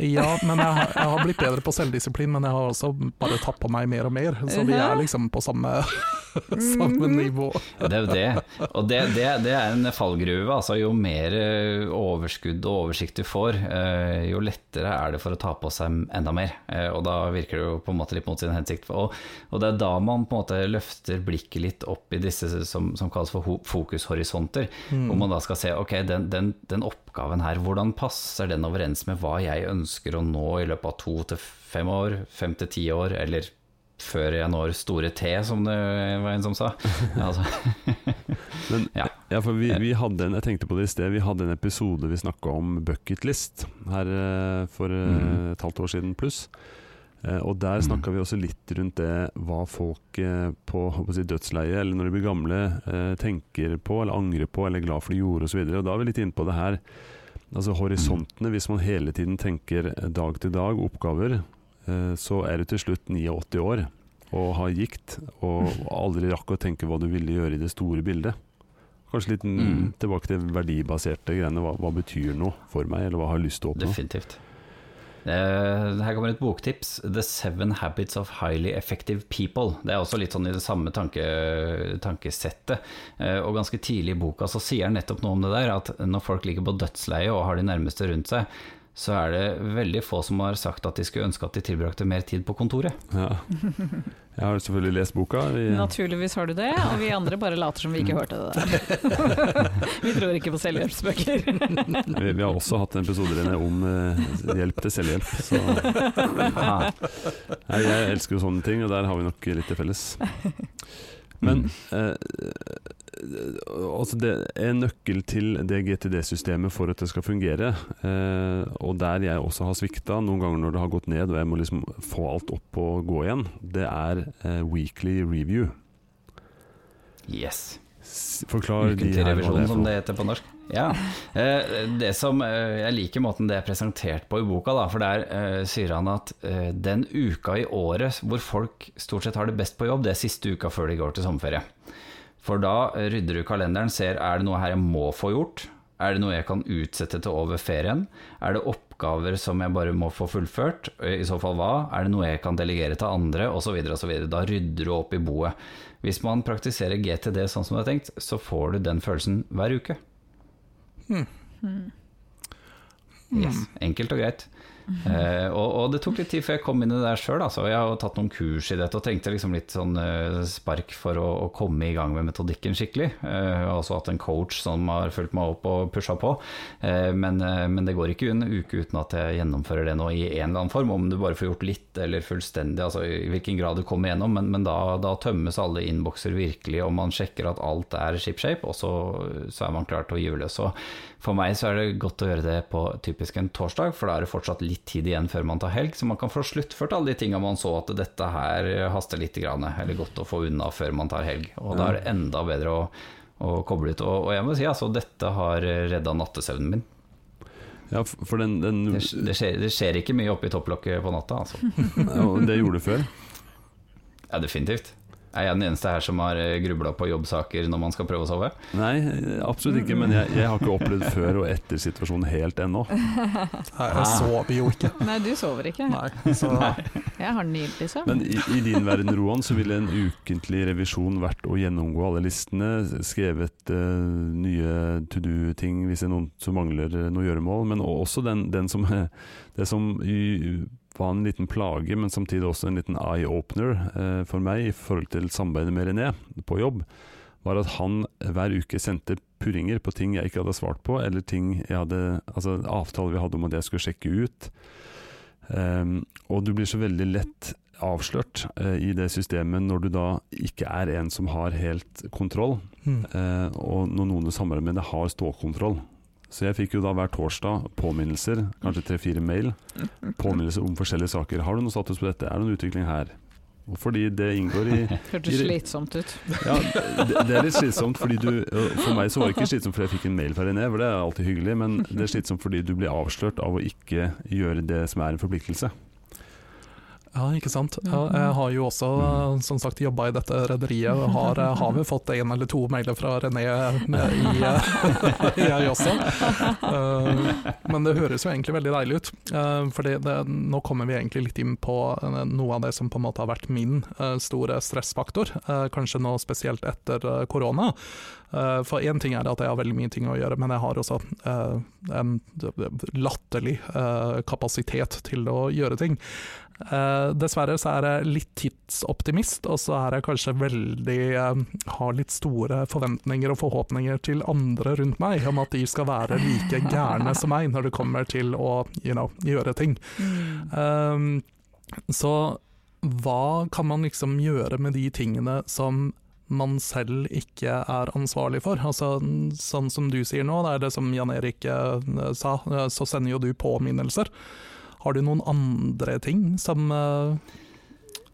Ja, men jeg, har- jeg har blitt bedre på selvdisiplin, men jeg har også bare tatt på meg mer og mer. Så vi er liksom på samme (laughs) samme nivå. Det er jo det. Og det, det, det er en fallgruve. Altså, jo mer eh, overskudd og oversikt du får, eh, jo lettere er det for å ta på seg enda mer. Eh, og da virker det jo på en måte litt mot sin hensikt. Og, og det er da man på en måte løfter blikket litt opp i disse som, som kalles for fokushorisonter. fokushorisonter. Hvor man da skal se ok, den, den, den oppgaven her, hvordan passer den overens med hva jeg ønsker å nå i løpet av to til fem år, fem til ti år, eller før jeg når store T, som det var en som sa. (laughs) Altså, Men, Ja. ja, for vi, vi hadde en, jeg tenkte på det i sted, vi hadde en episode vi snakka om bucketlist her eh, for eh, Mhm. et halvt år siden pluss. Eh, og der snakka mm. vi også litt rundt det hva folk på, på si, dødsleiet, eller når de blir gamle, eh, tenker på eller angrer på eller er glad for de gjorde osv. Og, så og da er vi litt inne på det her. Altså horisontene, hvis man hele tiden tenker dag til dag, oppgaver, eh, så er du til slutt 89 år og har gikt, og aldri rakk å tenke hva du ville gjøre i det store bildet. Kanskje litt. Mm. tilbake til verdibaserte greiene. Hva, hva betyr noe for meg, eller hva har jeg lyst til å oppnå? definitivt. Eh, her kommer et boktips. 'The Seven Habits of Highly Effective People'. Det er også litt sånn i det samme tanke, tankesettet. Eh, og ganske tidlig i boka så sier han nettopp noe om det der, at når folk ligger på dødsleiet og har de nærmeste rundt seg, så er det veldig få som har sagt at de skulle ønske at de tilbrakte mer tid på kontoret. Ja. Jeg har selvfølgelig lest boka. Vi, Naturligvis har du det, og vi andre bare later som vi ikke hørte det der. (laughs) vi tror ikke på selvhjelpsbøker. vi, vi har også hatt en episode om eh, hjelp til selvhjelp. Så (laughs) nei, jeg elsker jo sånne ting, og der har vi nok litt til felles. Men eh, altså det er nøkkel til det GTD-systemet for at det skal fungere. Eh, og der jeg også har svikta noen ganger når det har gått ned og jeg må liksom få alt opp og gå igjen, det er eh, weekly review. yes. Forklar hva det revisjon, som det heter på norsk. Ja. Eh, det som, eh, jeg liker måten det er presentert på i boka, da, for der eh, sier han at den uka i året hvor folk stort sett har det best på jobb, det er siste uka før de går til sommerferie. For da rydder du kalenderen, ser er det noe her jeg må få gjort? Er det noe jeg kan utsette til over ferien? Er det oppgaver som jeg bare må få fullført? I så fall hva? Er det noe jeg kan delegere til andre? Så videre. Da rydder du opp i boet. Hvis man praktiserer GTD sånn som du har tenkt, så får du den følelsen hver uke. Yes, Enkelt og greit. Eh, og, og det tok litt tid før jeg kom inn i det der sjøl. Altså. Jeg har tatt noen kurs i dette og tenkte liksom litt sånn eh, spark for å, å komme i gang med metodikken skikkelig. Eh, jeg også hatt en coach som har fulgt meg opp og pusha på. Eh, men, eh, men det går ikke en uke uten at jeg gjennomfører det nå i en eller annen form. Om du bare får gjort litt eller fullstendig, altså i hvilken grad du kommer gjennom. Men, men da, da tømmes alle innbokser virkelig, og man sjekker at alt er shipshape, og så, så er man klar til å gyve løs. For meg så er det godt å gjøre det på typisk en torsdag, for da er det fortsatt litt tid igjen før man tar helg, så man kan få sluttført alle de tinga man så at dette her haster litt, grann, eller godt å få unna før man tar helg. Og da er det enda bedre å, å koble ut. Og, og jeg må si altså, dette har redda nattesøvnen min. Ja, for den, den Det, det, skjer, det skjer ikke mye oppi topplokket på natta, altså. (laughs) Det gjorde du før? Ja, definitivt. Er jeg den eneste her som har grubla på jobbsaker når man skal prøve å sove? Nei, absolutt ikke. Men jeg, jeg har ikke opplevd før og etter situasjonen helt ennå. (laughs) Nei, jeg sover jo ikke. Nei, du sover ikke. Nei, så Jeg har nydelig søvn. Men i, i din verden, Roan, så ville en ukentlig revisjon vært å gjennomgå alle listene, skrevet uh, nye to do-ting hvis det er noen som mangler eh, noe gjøremål, men også den, den som (laughs) Det som i, var en liten plage, men samtidig også en liten eye-opener eh, for meg i forhold til samarbeidet med René på jobb, var at han hver uke sendte purringer på ting jeg ikke hadde svart på, eller ting jeg hadde Altså avtaler vi hadde om at jeg skulle sjekke ut. Ehm, og du blir så veldig lett avslørt eh, i det systemet når du da ikke er en som har helt kontroll, mm. eh, og når noen du samarbeider med, det har ståkontroll. Så jeg fikk jo da hver torsdag påminnelser, kanskje tre-fire mail, påminnelser om forskjellige saker. Har du noe status på dette? Er det noen utvikling her? Fordi det inngår i (laughs) Hørtes slitsomt ut. Ja, det, det er litt slitsomt fordi du For meg så var det ikke slitsomt fordi jeg fikk en mail fra René, for det er alltid hyggelig, men det er slitsomt fordi du blir avslørt av å ikke gjøre det som er en forpliktelse. Ja, ikke sant. Jeg har jo også eh, som sagt jobba i dette rederiet, og har, eh, har vel fått en eller to mailer fra René med i eh, (laughs) jeg også. Eh, Men det høres jo egentlig veldig deilig ut. For nå kommer vi egentlig litt inn på eh, noe av det som på en måte har vært min eh, store stressfaktor, eh, kanskje nå spesielt etter eh, korona. Eh, For én ting er at jeg har veldig mye ting å gjøre, men jeg har også eh, en latterlig eh, kapasitet til å gjøre ting. Eh, dessverre så er jeg litt tidsoptimist, og så er jeg kanskje veldig uh, Har litt store forventninger og forhåpninger til andre rundt meg, om at de skal være like gærne som meg når det kommer til å you know, gjøre ting. Um, så hva kan man liksom gjøre med de tingene som man selv ikke er ansvarlig for? Altså, sånn som du sier nå, det er det som Jan Erik sa, så sender jo du påminnelser. Har du noen andre ting som eh,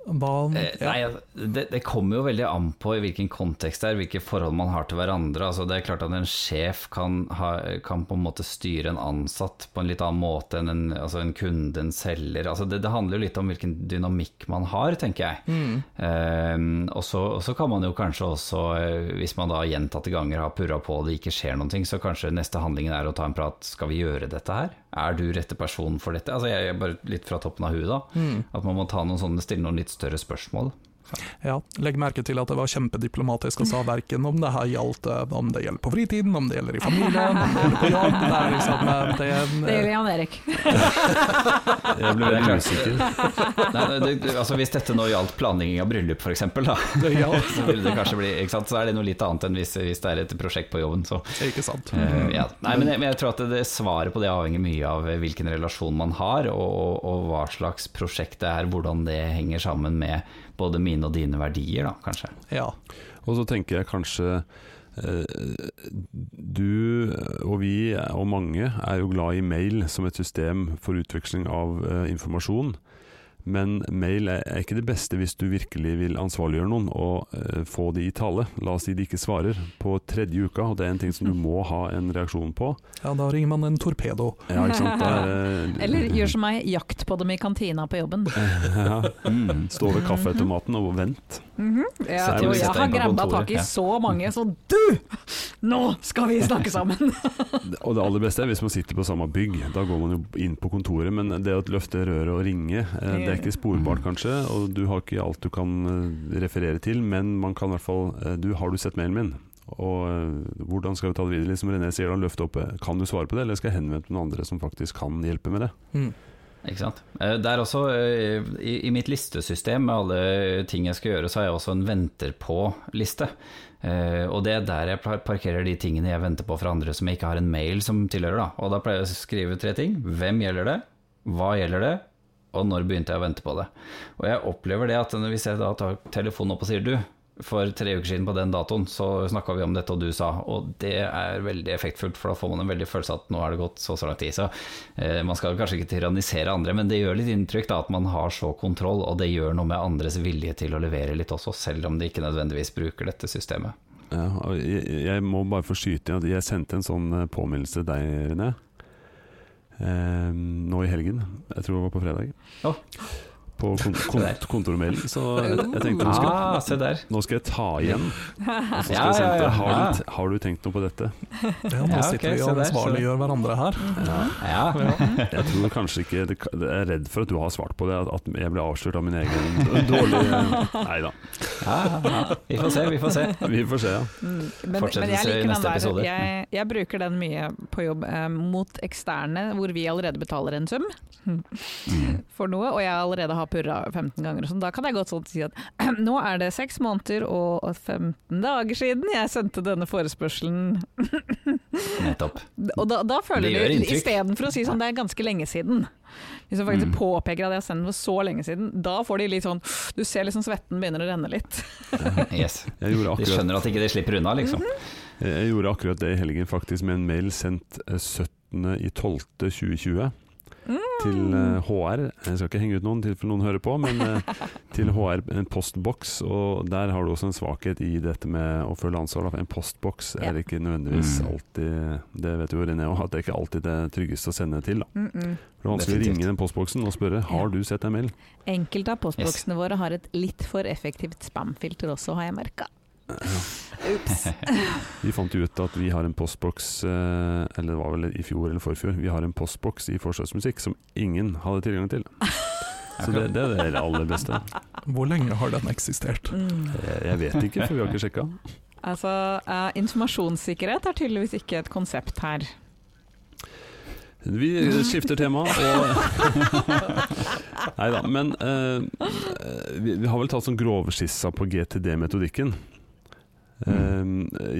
hva, Eh, ja. Nei, altså, det, det kommer jo veldig an på i hvilken kontekst det er, hvilke forhold man har til hverandre. Altså, det er klart at en sjef kan, ha, kan på en måte styre en ansatt på en litt annen måte enn en, altså en kunde, en selger. Altså, det, det handler jo litt om hvilken dynamikk man har, tenker jeg. Mm. Eh, og så og så kan man jo kanskje også, eh, hvis man da gjentatte ganger har purra på og det ikke skjer noen ting, så kanskje neste handlingen er å ta en prat. Skal vi gjøre dette her? Er du rette person for dette? Altså, jeg er bare litt fra toppen av huet, da. Mm. At man må ta noen sånne, stille noen litt større spørsmål. Ja, legg merke til at det var kjempediplomatisk og sa verken om det her gjaldt eh, om det gjelder på fritiden, om det gjelder i familien, om det gjelder på jobb. Det er liksom eh, det, Det gjelder Jan Erik. (laughs) Jeg ble veldig usikker. Nei, det, det, altså Hvis dette nå gjaldt planlegging av bryllup f.eks., da, (laughs) Ja, så ville det kanskje bli ikke sant? Så er det noe litt annet enn hvis, hvis det er et prosjekt på jobben. Så, ikke sant. Uh, ja. Nei, men jeg, men jeg tror at det, det svaret på det avhenger mye av hvilken relasjon man har, og, og, og hva slags prosjekt det er, hvordan det henger sammen med både mine og dine verdier, da, kanskje. Ja. Og så tenker jeg kanskje eh, du og vi og mange er jo glad i mail som et system for utveksling av eh, informasjon. Men mail er, ikke det beste hvis du virkelig vil ansvarliggjøre noen og eh, få de i tale. La oss si de ikke svarer på tredje uka, og det er en ting som du må ha en reaksjon på. ja, da ringer man en torpedo. Ja, ikke sant? Da er, Eller gjør som meg, jakt på dem i kantina på jobben. (laughs) ja. Mm. Stå ved kaffeautomaten og vent. Mhm. ja, Sett- jeg har grabba tak i så mange, så du! Nå skal vi snakke sammen! (laughs) Og det aller beste er hvis man sitter på samme bygg. Da går man jo inn på kontoret, men det å løfte røret og ringe, eh, det er ikke sporbart kanskje, og du har ikke alt du kan eh, referere til, men man kan i hvert fall eh, Du, har du sett mailen min? Og eh, hvordan skal vi ta det videre? Liksom René sier da, løft opp. Kan du svare på det, eller skal jeg henvende til noen andre som faktisk kan hjelpe med det? Mm. Ikke sant? Det er også, i, I mitt listesystem med alle ting jeg skal gjøre, så har jeg også en venter på-liste. Uh, og det er der jeg parkerer de tingene jeg venter på fra andre som jeg ikke har en mail som tilhører. Da. Og da pleier jeg å skrive tre ting. Hvem gjelder det? Hva gjelder det? Og når begynte jeg å vente på det? Og jeg opplever det at hvis jeg da tar telefonen opp og sier du, for tre uker siden på den datoen så snakka vi om dette, og du sa Og det er veldig effektfullt, for da får man en veldig følelse at nå er det gått så så lang tid. Så eh, man skal kanskje ikke tyrannisere andre, men det gjør litt inntrykk da, at man har så kontroll, og det gjør noe med andres vilje til å levere litt også, selv om de ikke nødvendigvis bruker dette systemet. Ja, jeg, jeg må bare få skyte inn at jeg sendte en sånn eh, påminnelse til deg, René. Eh, nå i helgen. Jeg tror det var på fredag. Å. På kont kon (laughs) kontormailen. Så (laughs) jeg tenkte nå skal, Ah, se der. nå skal jeg ta igjen. (laughs) Og så skal jeg sende, har, du, har du tenkt noe på dette? Ja, nå sitter vi og ansvarliggjør hverandre her. Ja. Ja. Jeg tror kanskje ikke Jeg er redd for at du har svart på det, at, jeg ble avslørt av min egen dårlige Nei da. Ja, ja. Vi får se, vi får se. Vi får se, ja. Mm, Men, Fortsettelse men jeg i liker den neste der, episode. jeg, jeg bruker den mye på jobb eh, mot eksterne, hvor vi allerede betaler en sum Mm. for noe, og jeg allerede har purra 15 ganger. og sånn. Da kan jeg godt sånn si at (clears throat) nå er det seks måneder og 15 dager siden jeg sendte denne forespørselen. (laughs) Nettopp. Og da, da føler Det inntrykk. istedenfor å si sånn det er ganske lenge siden Hvis du faktisk Mm. påpeker at jeg har sendt den for så lenge siden, da får de litt sånn Du ser liksom svetten begynner å renne litt. (laughs) Yes. (laughs) Jeg gjorde De skjønner at ikke de slipper unna, liksom. jeg gjorde akkurat det i helgen, faktisk, med en mail sendt eh, 17.12.2020. til eh, HR. Jeg skal ikke henge ut noen til noen hører på, men eh, (laughs) til HR en postboks. Og der har du også en svakhet i dette med å følge ansvar. En postboks Ja. er ikke nødvendigvis Mm. alltid Det vet jo René òg, at det er ikke alltid det tryggeste å sende til. da. Mm -mm. Det er vanskelig å ringe den postboksen og spørre har Ja. du sett en mail. Enkelte av postboksene våre har et litt for effektivt spamfilter også, har jeg merka. Ups. (laughs) Vi fant jo ut at vi har en postboks, eh, eller det var vel i fjor eller forfjor, vi har en postboks i Forsvarsmusikk som ingen hadde tilgang til. (laughs) Så det, det er det aller beste. Hvor lenge har den eksistert? Mm. Jeg, jeg vet ikke, for vi har ikke sjekka. Altså, uh, informasjonssikkerhet er tydeligvis ikke et konsept her. Vi skifter tema og (laughs) Nei da, men uh, vi, vi har vel tatt sånn grovskissa på GTD-metodikken. Eh,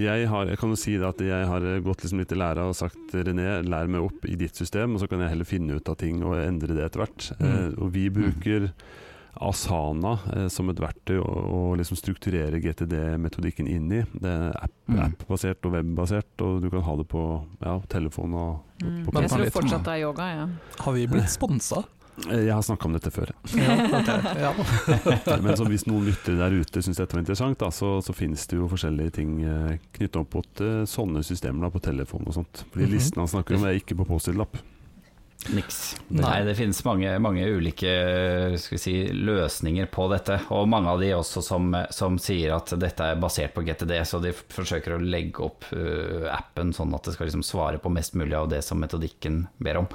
jeg, har, jeg kan jo si det at jeg har gått liksom litt i læra og sagt René, lær meg opp i ditt system, og så kan jeg heller finne ut av ting og endre det etter hvert. Mm. og vi bruker Asana eh, som et verktøy å, å liksom strukturere GTD-metodikken inn i. Det er app, Mm. app-basert og web-basert, og du kan ha det på ja, telefon og Mm. på Men Jeg tror fortsatt det er yoga, ja. Har vi blitt sponsa? Eh, Jeg har snakka om dette før. Ja, ja. (laughs) Men så hvis noen lyttere der ute syns dette var interessant, da, så, så finnes det jo forskjellige ting eh, knytta opp mot eh, sånne systemer da, på telefon og sånt. Fordi listen Mhm. listene han snakker om, er ikke på Post-It-lapp. Niks. Nei. Det finnes mange, mange ulike skal vi si, løsninger på dette, og mange av de også som, som sier at dette er basert på GTD, så de forsøker å legge opp uh, appen sånn at det skal liksom svare på mest mulig av det som metodikken ber om.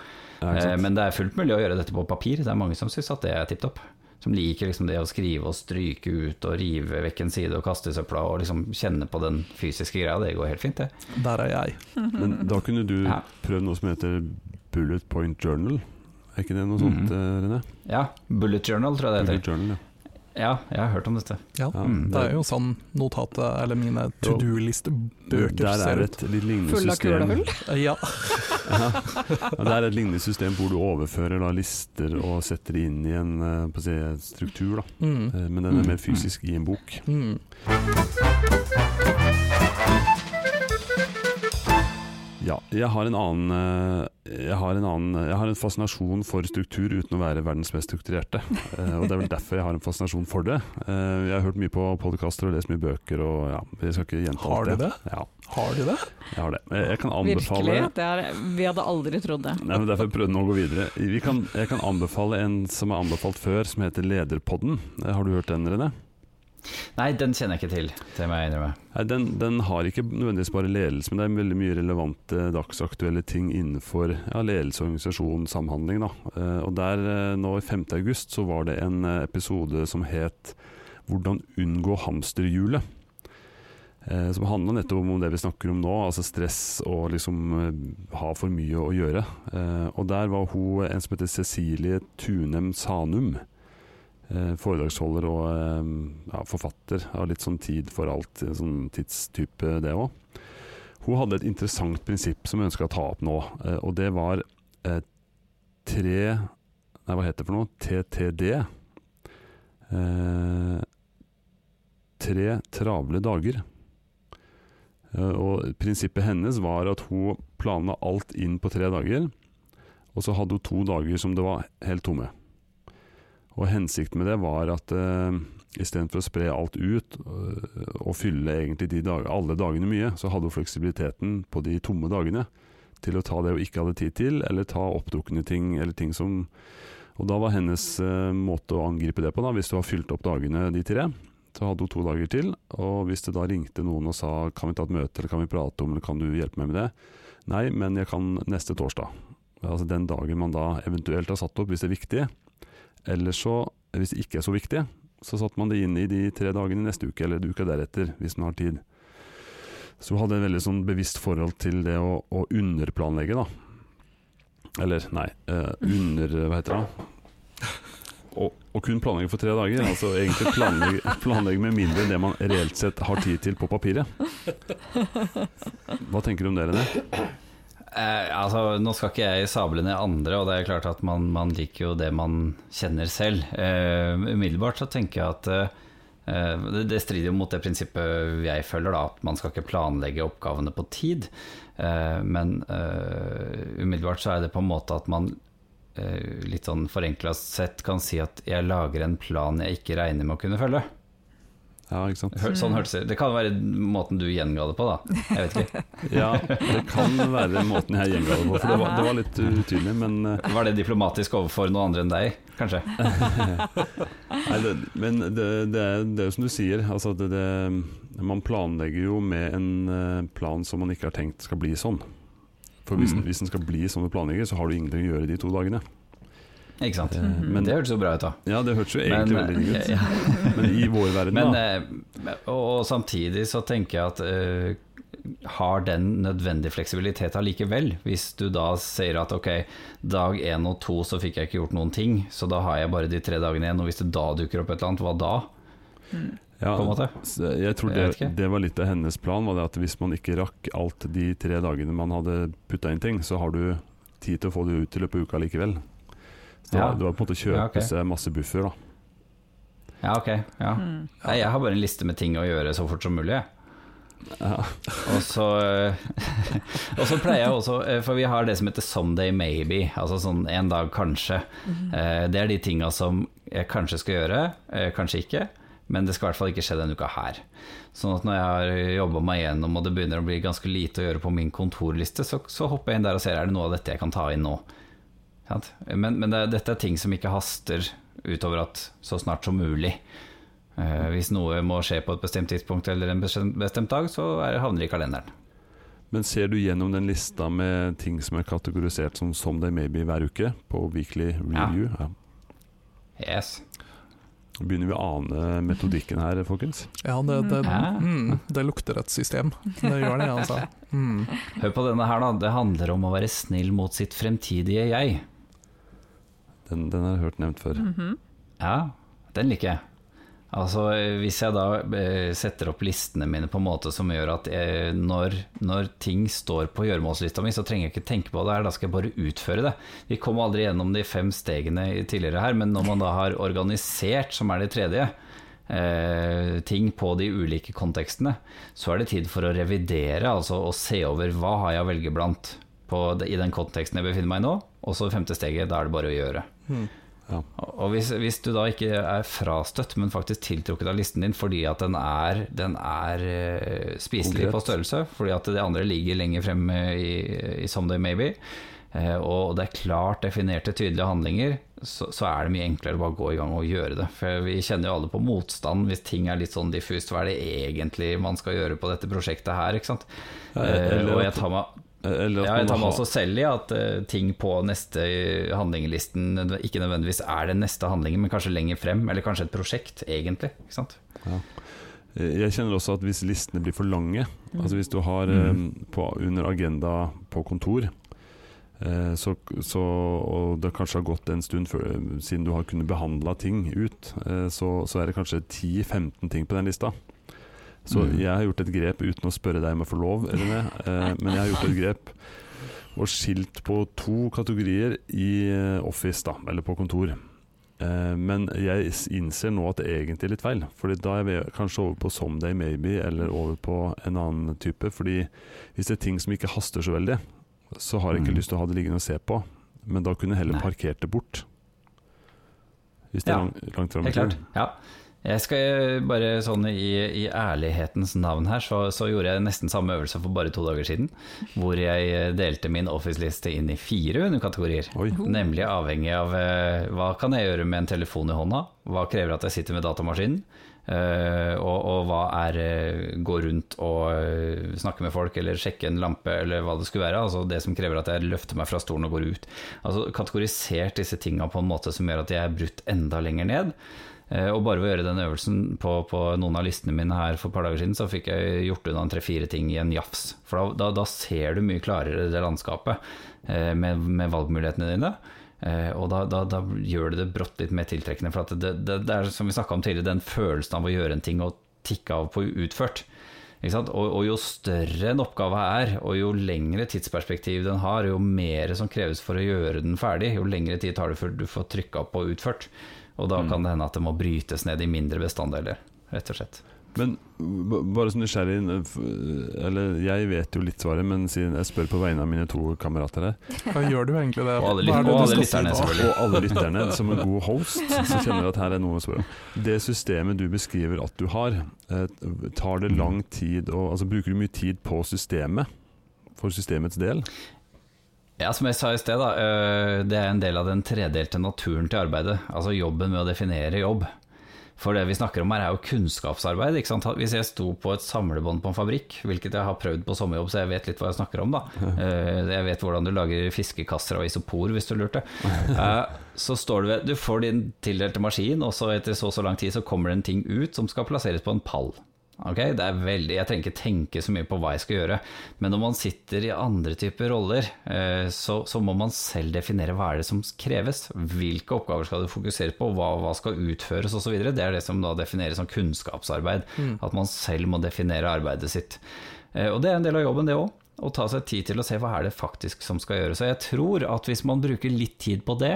Ja, Eh, men det er fullt mulig å gjøre dette på papir, det er mange som syns at det er tipp topp. Som liker liksom det å skrive og stryke ut og rive vekk en side og kaste i søpla og liksom kjenne på den fysiske greia, det går helt fint, det. Der er jeg. Men da kunne du Ja. prøvd noe som heter Bullet Point Journal. Er ikke det noe sånt, mm -hmm. René? Ja, Bullet Journal tror jeg det heter. Bullet. Journal, ja. Ja, jeg har hørt om dette. Ja. Ja, Mm, Det er jo sånn notatet, eller mine to do-listebøker Der ser er ut. et litt lignende Full av kulehull. (laughs) Ja. (laughs) Ja. Det er et lignende system hvor du overfører da, lister og setter det inn i en eh, på å si, struktur. Da. Mm. Eh, Men den er Mm. mer fysisk i en bok. Mm. Ja, jeg har en annen eh, Jeg har en, annen, jeg har en fascinasjon for struktur uten å være verdens mest strukturerte. (laughs) Eh, Og Det er vel derfor jeg har en fascinasjon for det. Eh, Jeg har hørt mye på podkaster og lest mye bøker, og ja, jeg skal ikke gjenta Har du det? Ja, Har du det? jeg har det. Jeg jeg kan anbefale Virkelig. Det er, vi hadde aldri trodd det. Nei, men Derfor prøvde jeg å gå videre. Vi kan, jeg kan anbefale en som er anbefalt før, som heter Lederpodden. Har du hørt den, René? Nei, den kjenner jeg ikke til, det må innrømme. Nei, den, den har ikke nødvendigvis bare ledelse, men det er veldig mye relevante dagsaktuelle ting innenfor ja, ledelse, organisasjon, samhandling. Da. Eh, og der eh, nå i 5. august så var det en eh, episode som het 'Hvordan unngå hamsterhjulet'. Som handler nettopp om det vi snakker om nå, altså stress og liksom ha for mye å gjøre. Og der var hun en som heter Cecilie Tunem Sanum. Eh, foredragsholder og eh, ja, forfatter. Har litt sånn tid for alt, en sånn tidstype det òg. Hun hadde et interessant prinsipp som hun ønska å ta opp nå, eh, og det var eh, tre Nei, hva heter det for noe? TTD. Eh, tre travle dager. Eh, og prinsippet hennes var at hun planla alt inn på tre dager, og så hadde hun to dager som det var helt tomme. Og hensikten med det var at uh, istedenfor å spre alt ut uh, og fylle egentlig dag alle dagene mye, så hadde hun fleksibiliteten på de tomme dagene til å ta det hun ikke hadde tid til, eller ta oppdukne ting, eller ting som Og da var hennes uh, måte å angripe det på, da, hvis du har fylt opp dagene de tre, så hadde hun to dager til. Og hvis det da ringte noen og sa kan vi ta et møte, eller kan vi prate om, eller kan du hjelpe meg med det? Nei, men jeg kan neste torsdag. Altså den dagen man da eventuelt har satt opp, hvis det er viktig. Eller så, hvis det ikke er så viktig, så satte man det inn i de tre dagene neste uke, eller uka deretter, hvis man har tid. Så hun hadde et veldig sånn bevisst forhold til det å, å underplanlegge, da. Eller, nei, eh, under Hva heter det? Å å kun planlegge for tre dager. Altså egentlig planlegge, planlegge med mindre enn det man reelt sett har tid til på papiret. Hva tenker du om det, René? Eh, altså, nå skal ikke jeg sable ned andre, og det er klart at man, man liker jo det man kjenner selv. Eh, umiddelbart så tenker jeg at eh, det, det strider jo mot det prinsippet jeg følger, da, at man skal ikke planlegge oppgavene på tid. Eh, men eh, umiddelbart så er det på en måte at man eh, litt sånn forenkla sett kan si at jeg lager en plan jeg ikke regner med å kunne følge. Ja, ikke sant. Hør, sånn hørtes det Det kan være måten du gjenga det på, da. Jeg vet ikke. (laughs) Ja, det kan være måten jeg gjenga det på, for det var, det var litt utydelig, men eh, Var det diplomatisk overfor noen andre enn deg, kanskje? (laughs) Nei, det, men det, det, er, det er jo som du sier, altså det, det, man planlegger jo med en eh, plan som man ikke har tenkt skal bli sånn. For hvis, Mm. hvis den skal bli som du planlegger, så har du ingenting å gjøre de to dagene. Ikke sant. Mm. Men, Det hørtes jo bra ut, da. ja, det hørtes jo egentlig Men, veldig ut. ja. (laughs) Men i vår verden, Men, da. eh, og, samtidig så tenker jeg at uh, har den nødvendig fleksibilitet allikevel? Hvis du da sier at ok, dag én og to så fikk jeg ikke gjort noen ting, så da har jeg bare de tre dagene igjen, og hvis det da dukker opp et eller annet, hva da? Ja, på en måte? jeg tror det, jeg det var litt av hennes plan, var det at hvis man ikke rakk alt de tre dagene man hadde putta inn ting, så har du tid til å få det ut i løpet av uka likevel. Det Ja. det var på en måte å kjøpe Ja, okay. seg masse buffer, da. Ja, ok. Ja. Mm. Nei, jeg har bare en liste med ting å gjøre så fort som mulig. jeg. Ja. Og så, (laughs) og så pleier jeg også, eh, for vi har det som heter 'someday maybe', altså sånn en dag kanskje. Eh, Det er de tinga som jeg kanskje skal gjøre, eh, kanskje ikke, men det skal i hvert fall ikke skje denne uka her. Sånn at når jeg har jobba meg gjennom og det begynner å bli ganske lite å gjøre på min kontorliste, så, så hopper jeg inn der og ser er det noe av dette jeg kan ta inn nå. Men, men det, dette er ting som ikke haster utover at så snart som mulig. Eh, hvis noe må skje på et bestemt tidspunkt eller en bestemt, dag, så er, havner det i kalenderen. Men ser du gjennom den lista med ting som er kategorisert som 'Som they Maybe' hver uke, på Weekly Review? Ja. Yes. Nå begynner vi å ane metodikken her, folkens. Ja, det, det, mm, det lukter et system. Det gjør det, altså. Mm. Hør på denne her, da. Det handler om å være snill mot sitt fremtidige jeg. Den, den har jeg hørt nevnt før. Mhm. Ja, den liker jeg. Altså, hvis jeg da eh, setter opp listene mine på en måte som gjør at jeg, når, når ting står på gjøremålslista mi, så trenger jeg ikke tenke på det her, da skal jeg bare utføre det. Vi kom aldri gjennom de fem stegene tidligere her, men når man da har organisert, som er det tredje, eh, ting på de ulike kontekstene, så er det tid for å revidere, altså å se over hva har jeg å velge blant på, i den konteksten jeg befinner meg i nå, og så det femte steget, da er det bare å gjøre. Mm. Og hvis, hvis du da ikke er frastøtt, men faktisk tiltrukket av listen din fordi at den er, den er eh, spiselig Konkret. på størrelse, fordi at det andre ligger lenger frem eh, i, i Someday Maybe, eh, og det er klart definerte, tydelige handlinger, så, så er det mye enklere å bare gå i gang og gjøre det. For vi kjenner jo alle på motstand hvis ting er litt sånn diffust. Hva er det egentlig man skal gjøre på dette prosjektet her, ikke sant? Ja, Eh, og jeg tar meg ja, jeg tar har- også selv i at uh, ting på neste handlinglisten ikke nødvendigvis er den neste handlingen, men kanskje lenger frem, eller kanskje et prosjekt, egentlig. Ikke sant? Jeg kjenner også at hvis listene blir for lange, altså hvis du har Mm. eh, på, under agenda på kontor, eh, så, så, og det kanskje har gått en stund før, siden du har kunnet behandla ting ut, eh, så, så er det kanskje 10-15 ting på den lista. Så Mm. jeg har gjort et grep uten å spørre deg om jeg får lov, René, eh, (laughs) men jeg har gjort et grep og skilt på to kategorier i eh, Office, da, eller på kontor. Eh, Men jeg innser nå at det egentlig er litt feil. Fordi da er vi kanskje over på Someday Maybe, eller over på en annen type. Fordi hvis det er ting som ikke haster så veldig, så har jeg ikke Mm. lyst til å ha det liggende og se på. Men da kunne jeg heller parkert det bort. Hvis det Ja, er langt, langt fram Helt klart. Ja. Jeg skal bare sånn i, i ærlighetens navn her, så, så gjorde jeg nesten samme øvelse for bare to dager siden. Hvor jeg delte min Office-liste inn i fire underkategorier. Oi. Nemlig avhengig av eh, hva kan jeg gjøre med en telefon i hånda, hva krever at jeg sitter med datamaskinen, eh, og, og hva er eh, gå rundt og eh, snakke med folk eller sjekke en lampe eller hva det skulle være. Altså det som krever at jeg løfter meg fra stolen og går ut. Altså Kategorisert disse tinga på en måte som gjør at jeg er brutt enda lenger ned. Eh, Og bare ved å gjøre den øvelsen på, på noen av listene mine her for et par dager siden, så fikk jeg gjort unna tre-fire ting i en jafs. For da, da, da ser du mye klarere det landskapet eh, med, med valgmulighetene dine. Eh, og da, da, da gjør det det brått litt mer tiltrekkende. For det, det, det er som vi snakka om tidligere, den følelsen av å gjøre en ting og tikke av på utført. Og, og jo større en oppgave er, og jo lengre tidsperspektiv den har, jo mer som kreves for å gjøre den ferdig, jo lengre tid tar det før du får trykka på utført. Og da kan det hende at det må brytes ned i mindre bestanddeler, rett og slett. Men bare som nysgjerrig f- Eller jeg vet jo litt svaret, men siden jeg spør på vegne av mine to kamerater her, Hva gjør du egentlig det? Og alle lyt- og alle lytterne, selvfølgelig. og alle lytterne, som en god host, så (laughs) kjenner jeg at her er noe å spørre om. Det systemet du beskriver at du har, eh, tar det lang tid å Altså bruker du mye tid på systemet? For systemets del? Ja, som jeg sa i sted, da, øh, det er en del av den tredelte naturen til arbeidet. Altså jobben med å definere jobb. For det vi snakker om her er jo kunnskapsarbeid. Ikke sant? Hvis jeg sto på et samlebånd på en fabrikk, hvilket jeg har prøvd på sommerjobb, så jeg vet litt hva jeg snakker om, da. Eh, Jeg vet hvordan du lager fiskekasser av isopor, hvis du lurte. (laughs) Eh, Så står du ved Du får din tildelte maskin, og så etter så og så lang tid så kommer det en ting ut som skal plasseres på en pall. Ok, det er veldig, Jeg trenger ikke tenke så mye på hva jeg skal gjøre, men når man sitter i andre typer roller, eh, så, så må man selv definere hva er det som kreves. Hvilke oppgaver skal du fokusere på, hva, hva skal utføres osv. Det er det som da defineres som kunnskapsarbeid. At man selv må definere arbeidet sitt. Eh, Og det er en del av jobben, det òg. Å ta seg tid til å se hva er det faktisk som skal gjøres. Og jeg tror at hvis man bruker litt tid på det,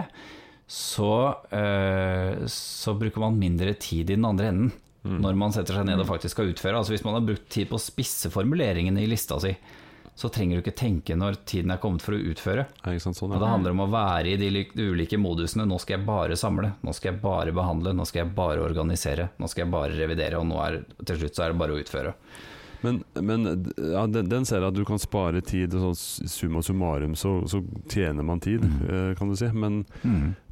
så, øh, så bruker man mindre tid i den andre enden når man setter seg ned og faktisk skal utføre. Altså Hvis man har brukt tid på å spisse formuleringene i lista si, så trenger du ikke tenke når tiden er kommet for å utføre. Ja, sant, sånn, ja. det handler om å være i de de ulike modusene. Nå skal jeg bare samle, nå skal jeg bare behandle, nå skal jeg bare organisere, nå skal jeg bare revidere, og nå er, til slutt så er det bare å utføre. Men, men ja, den, den ser at du kan spare tid, og sånn summa summarum så, så tjener man tid, eh, kan du si. Men,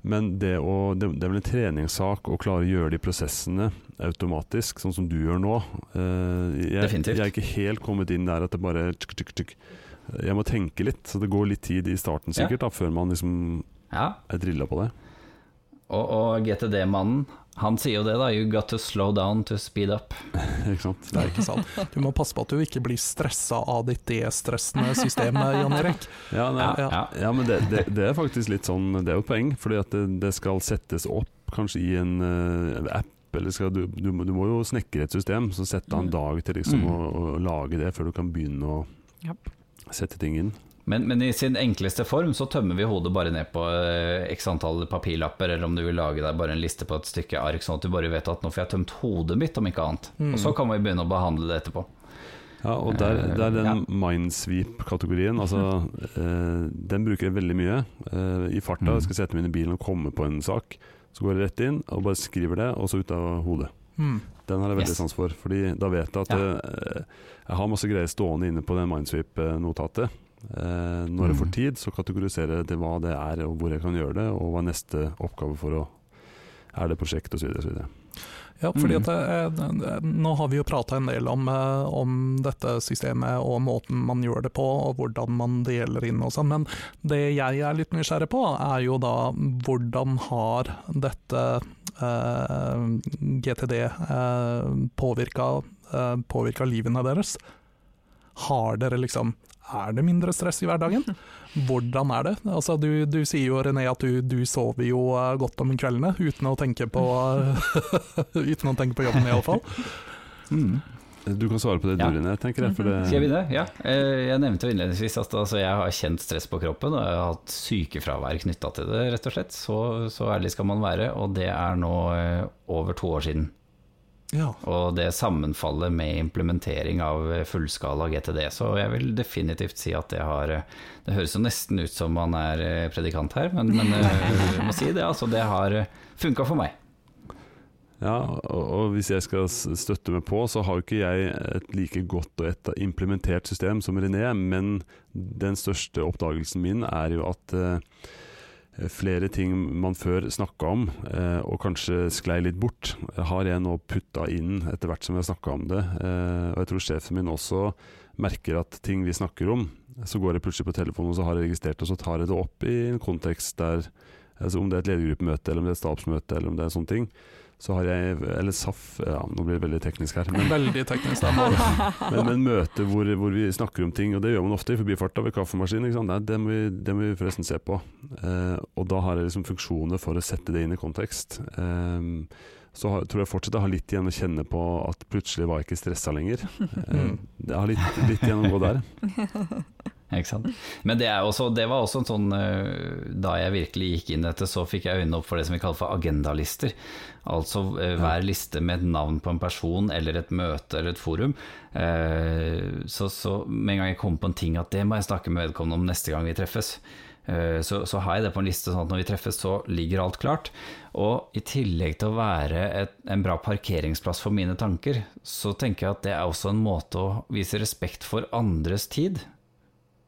men det, å, det, det er vel en treningssak å klare å gjøre de prosessene automatisk, sånn som du gjør nå. Eh, jeg, Definitivt. jeg er ikke helt kommet inn der at det bare tsk, tsk, tsk. Jeg må tenke litt, så det går litt tid i starten Ja. da, før man liksom Ja, er drilla på det. og, og GTD-mannen, han sier jo det, da. You got to slow down to speed up. (laughs) ikke sant? Det er ikke sant. Du må passe på at du ikke blir stressa av ditt destressende system, (laughs) Jan Erik. Ja, nei, Ja, ja. ja. Men det, det, det er faktisk litt sånn Det er jo poeng, fordi at det, det skal settes opp kanskje i en, uh, app. Eller skal du, du, må, du må jo snekre et system, så sette av en Mm. dag til liksom Mm. å, å lage det før du kan begynne å yep. sette ting inn. Men, men i sin enkleste form så tømmer vi hodet bare ned på eh, x antall papirlapper, eller om du vil lage deg bare en liste på et stykke ark, sånn at du bare vet at nå får jeg tømt hodet mitt, om ikke annet. Mm. Og så kan vi begynne å behandle det etterpå. Ja, og der, Eh, der den ja. Mindsweep-kategorien, altså (laughs) eh, Den bruker jeg veldig mye. Eh, I farta Mm. skal jeg sette meg inn i bilen og komme på en sak. Så går jeg rett inn og bare skriver det, og så ut av hodet. Mm. Den har jeg veldig Yes. sans for, Fordi da vet jeg at Ja. jeg, jeg har masse greier stående inne på det Mindsweep-notatet. Eh, når jeg Mm. får tid, så kategoriserer jeg til hva det er, og hvor jeg kan gjøre det, og hva er neste oppgave for å Er det prosjekt, osv. osv. Ja, fordi Mm. at det, nå har vi jo prata en del om, eh, om dette systemet og måten man gjør det på, og hvordan man deler inn og sånn, men det jeg er litt nysgjerrig på, er jo da hvordan har dette eh, GTD eh, påvirka, eh, påvirka livene deres? Har dere liksom Er det mindre stress i hverdagen? (laughs) Hvordan er det? Altså, du, du sier jo René at du, du sover jo eh, godt om kveldene uten å tenke på (laughs) Uten å tenke på jobben, iallfall. Mm. Du kan svare på det, Ja. du René, tenker jeg. For det, Skal jeg begynne? Ja. Eh, Jeg nevnte jo innledningsvis at altså, jeg har kjent stress på kroppen, og jeg har hatt sykefravær knytta til det, rett og slett. Så, så ærlig skal man være, og det er nå eh, over to år siden. Ja. Og det sammenfaller med implementering av fullskala GTD, så jeg vil definitivt si at det har eh, Det høres jo nesten ut som man er eh, predikant her, men, men eh, jeg må si det, altså. Det har funka for meg. Ja, og, hvis jeg skal støtte meg på, så har jo ikke jeg et like godt og et implementert system som René, men den største oppdagelsen min er jo at eh, flere ting man før snakka om, eh, og kanskje sklei litt bort, har jeg nå putta inn etter hvert som jeg snakka om det. Eh, og jeg tror sjefen min også merker at ting vi snakker om, så går jeg plutselig på telefonen og så har jeg registrert og så tar jeg det opp i en kontekst der altså Om det er et ledergruppemøte, eller om det er et stabsmøte, eller om det er sånne ting, så har jeg Eller SAF, ja, nå blir det veldig teknisk her. Men, Veldig teknisk. Men, men møte hvor, hvor vi snakker om ting, og det gjør man ofte i forbifarta ved kaffemaskinen. Ikke sant? Nei, det, må vi, det må vi forresten se på. Eh, og da har jeg liksom funksjoner for å sette det inn i kontekst. Eh, så har, tror jeg fortsatt jeg har litt igjen å kjenne på at plutselig var jeg ikke stressa lenger. (laughs) Eh, jeg har litt, litt igjen å gå der. (laughs) Men det, er også, det var også en sånn eh, Da jeg virkelig gikk inn i dette, så fikk jeg øynene opp for det som vi kaller for agendalister. Altså eh, hver liste med et navn på en person eller et møte eller et forum. Eh, Så, så med en gang jeg kommer på en ting at det må jeg snakke med vedkommende om neste gang vi treffes, så, så har jeg det på en liste sånn at når vi treffes, så ligger alt klart. Og i tillegg til å være et, en bra parkeringsplass for mine tanker, så tenker jeg at det er også en måte å vise respekt for andres tid.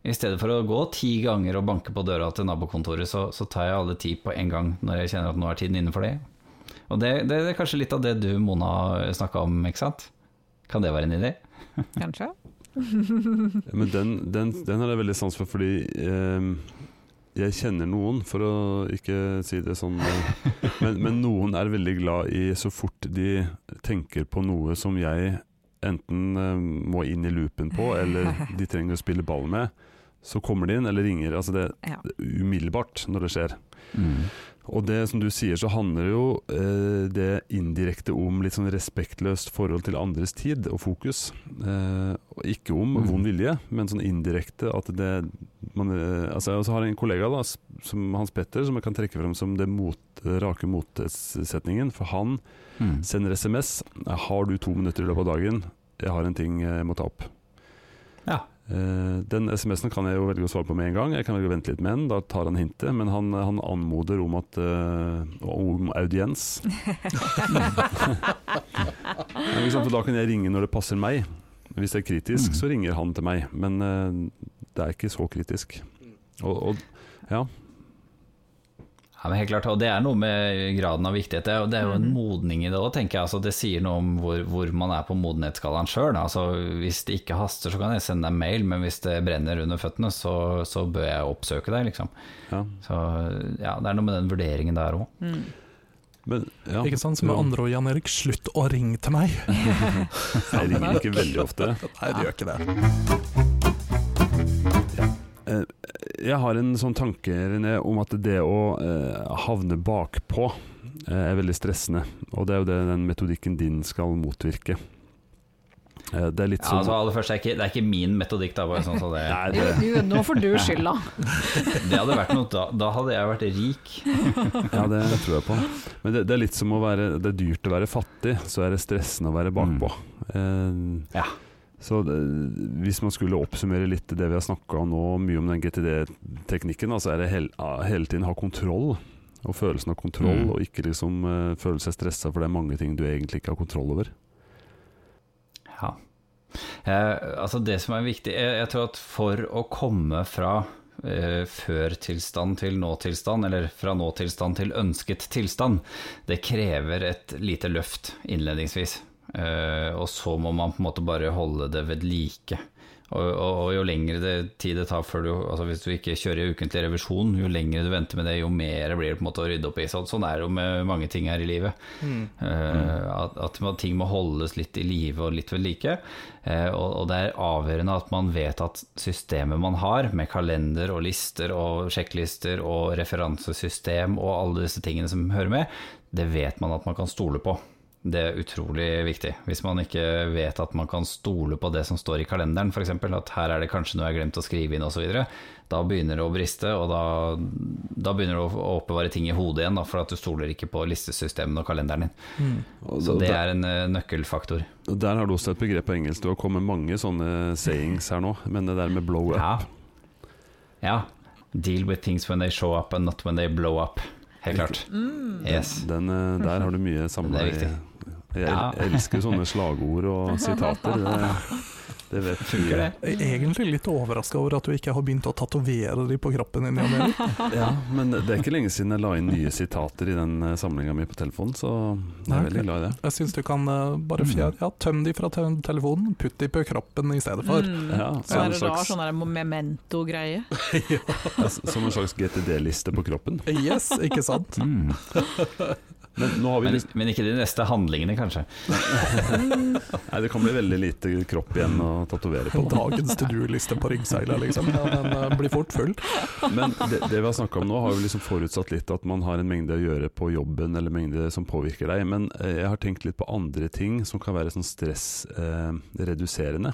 I stedet for å gå ti ganger og banke på døra til nabokontoret, så, så tar jeg alle ti på en gang når jeg kjenner at nå er tiden inne for det. Og det, det, det er kanskje litt av det du, Mona, snakka om, ikke sant? Kan det være en idé? (laughs) Kanskje? Men den, den, den har jeg veldig sans for, fordi eh, jeg kjenner noen, for å ikke si det sånn men, men noen er veldig glad i så fort de tenker på noe som jeg enten eh, må inn i loopen på, eller de trenger å spille ball med, så kommer de inn eller ringer. Altså det, Ja. det er umiddelbart når det skjer. Og det som du sier, så handler jo eh, det indirekte om litt sånn respektløst forhold til andres tid og fokus. Eh, og ikke om Mm. vond vilje, men sånn indirekte at det man, eh, altså Jeg også har en kollega, da, som Hans Petter, som jeg kan trekke frem som det mot, rake motsetningen. For han Mm. sender SMS. 'Har du to minutter i løpet av dagen? Jeg har en ting jeg må ta opp'. Ja. Eh, Den SMS-en kan jeg jo velge å svare på med en gang. Jeg kan velge å vente litt med den, da tar han hintet. Men han, han anmoder om, at, uh, om audiens. (laughs) Sant? Da kan jeg ringe når det passer meg. Hvis det er kritisk, Mm. så ringer han til meg. Men uh, det er ikke så kritisk. Og, og ja. Ja, men helt klart, og Det er noe med graden av viktighet. Det er, jo- det er jo en Mhm. modning i det òg, tenker jeg. Altså, det sier noe om hvor, hvor man er på modenhetsskalaen sjøl. Altså, hvis det ikke haster, så kan jeg sende deg mail, men hvis det brenner under føttene, så, så bør jeg oppsøke deg, liksom. ja. Så ja, det er noe med den vurderingen der òg. Mm. Men, ja. Ikke sant, så med andre ord, Jan Erik, slutt å ringe til meg. (laughs) Jeg ringer ikke veldig ofte. Nei, du gjør ikke det. Eh, Jeg har en sånn tanke René, om at det å eh, havne bakpå eh, er veldig stressende. Og det er jo det den metodikken din skal motvirke. Eh, det er litt Ja, sånn altså, aller først, det, er ikke, det er ikke min metodikk, da. Bare sånn, så det, Nei, det... Du, du, nå får du (laughs) skylda. det hadde vært noe da, da hadde jeg vært rik. ja, det tror jeg på. Men det, det er litt som å være Det er dyrt å være fattig, så er det stressende å være bakpå. Eh, Ja. Så det, hvis man skulle oppsummere litt det vi har snakka om nå, mye om den GTD-teknikken, så er det hel, hele tiden ha kontroll. Og følelsen av kontroll, Mm. og ikke liksom uh, føle seg stressa for det er mange ting du egentlig ikke har kontroll over. Ja. Eh, altså det som er viktig jeg, jeg tror at for å komme fra eh, før-tilstand til nå-tilstand, eller fra nå-tilstand til ønsket tilstand, det krever et lite løft innledningsvis. Eh, og så må man på en måte bare holde det ved like. Og, og, og jo lengre det, tid det tar før du altså Hvis du ikke kjører ukentlig revisjon, jo lengre du venter med det, jo mer blir det på en måte å rydde opp i. Sånn, sånn er det jo med mange ting her i livet. Eh, at, at ting må holdes litt i live og litt ved like. Uh, og, og det er avgjørende at man vet at systemet man har, med kalender og lister og sjekklister og referansesystem og alle disse tingene som hører med, det vet man at man kan stole på. Det er utrolig viktig. Hvis man ikke vet at man kan stole på det som står i kalenderen, f.eks. at her er det kanskje noe jeg har glemt å skrive inn osv., da begynner det å briste, og da, da begynner du å oppbevare ting i hodet igjen, da, for at du stoler ikke på listesystemene og kalenderen din. Mm. Så det er en eh, nøkkelfaktor. der har du også et begrep på engelsk. Du har kommet mange sånne sayings her nå, men det der med blow up Ja. ja. Deal with things when they show up and not when they blow up. Helt klart. Mm. Yes. Den, eh, der har du mye samla i. Jeg Ja. elsker sånne slagord og (laughs) sitater. Det, det vet Funker det? Jeg er egentlig litt overraska over at du ikke har begynt å tatovere de på kroppen din. (laughs) Ja, men det er ikke lenge siden jeg la inn nye sitater i den samlinga mi på telefonen, så jeg er veldig glad i det. Jeg syns du kan eh, bare fjerde, ja, tøm de fra telefonen, putt de på kroppen i stedet for. Mm. Ja, Så som er en det rar sånn der memento-greie. (laughs) ja, som en slags GTD-liste på kroppen. Yes, ikke sant? Mm. Men nå har vi Men, men ikke de neste handlingene, kanskje. (laughs) Nei, det kan bli veldig lite kropp igjen å tatovere på. (laughs) Dagens to do-liste på ryggseila, liksom. Ja, den eh, blir fort full. Men det, det vi har snakka om nå, har jo liksom forutsatt litt at man har en mengde å gjøre på jobben, eller mengde som påvirker deg. Men eh, jeg har tenkt litt på andre ting som kan være sånn stressreduserende.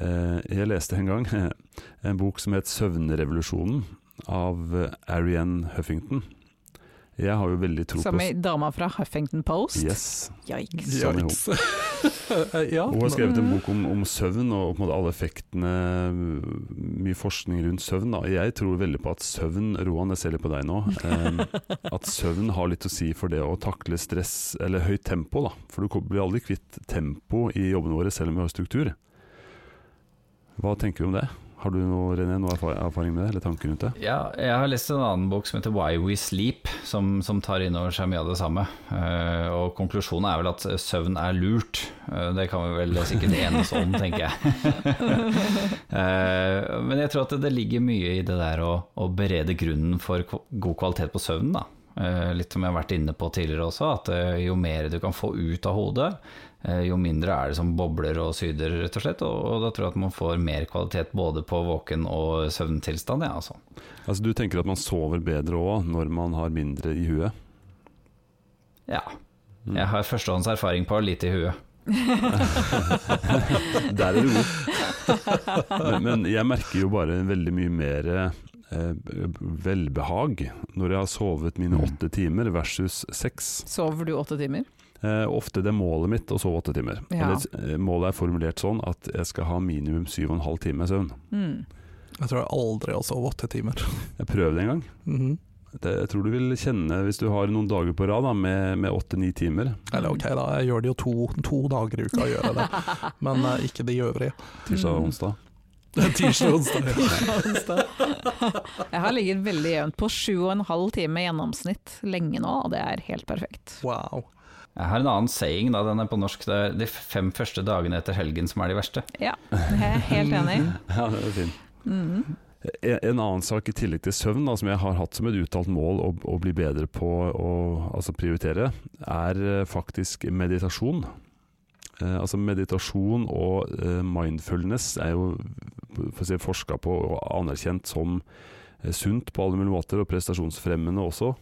Eh, jeg leste en gang (laughs) en bok som het 'Søvnrevolusjonen' av eh, Arianne Huffington. Jeg har jo veldig tro Som på i dama fra Huffington Post. Yes. Yikes. Yikes. (laughs) ja, Hun har skrevet en bok om, om søvn og på en måte alle effektene, mye forskning rundt søvn. Da. Jeg tror veldig på at søvn Roan, jeg ser litt på deg nå. Um, (laughs) at søvn har litt å si for det å takle stress, eller høyt tempo. Da. For du blir aldri kvitt tempo i jobbene våre, selv om vi har struktur. Hva tenker du om det? Har du noe, René, noe erfaring med det, eller tanker rundt det? Ja, jeg har lest en annen bok som heter Why We Sleep, som, som tar inn over seg mye av det samme. Uh, og konklusjonen er vel at søvn er lurt. Uh, det kan vi vel sikkert enes om, tenker jeg. uh, (laughs) men jeg tror at det ligger mye i det der å, å berede grunnen for god kvalitet på søvnen. Da. Eh, litt som jeg har vært inne på tidligere også, at eh, jo mer du kan få ut av hodet, eh, jo mindre er det som bobler og syder, rett og slett. Og, og da tror jeg at man får mer kvalitet både på våken og søvntilstand. Ja, altså. Altså Du tenker at man sover bedre òg når man har mindre i huet? Ja. Mm. Jeg har førstehånds erfaring på lite i huet. (laughs) Der er du god. Men, men jeg merker jo bare veldig mye mer eh, velbehag når jeg har sovet mine Mm. åtte timer versus seks. Sover du åtte timer? Eh, ofte det er målet mitt å sove åtte timer. Ja. Eller, eh, målet er formulert sånn at jeg skal ha minimum syv og en halv time søvn. Mm. Jeg tror jeg aldri har sovet åtte timer. (laughs) Jeg prøvde en gang. Mhm. Det, jeg tror du vil kjenne, hvis du har noen dager på rad da, med med åtte-ni timer Eller ok, da, jeg gjør det jo to, to dager i uka gjør jeg det, (laughs) men eh, ikke de øvrige. tirsdag og Mm. onsdag. (laughs) Tirsdag og onsdag. Jeg har ligget veldig jevnt på sju og en halv time gjennomsnitt lenge nå, og det er helt perfekt. Wow. Jeg har en annen saying, da, den er på norsk. Det er de fem første dagene etter helgen som er de verste. Ja, jeg er helt enig. (laughs) Ja, det er fint. Mm. En, en annen sak i tillegg til søvn, da, som jeg har hatt som et uttalt mål å, å bli bedre på å altså prioritere, er eh, faktisk meditasjon. Eh, altså Meditasjon og eh, mindfulness er jo for si, forska på og anerkjent som eh, sunt på alle mulige måter, og prestasjonsfremmende også.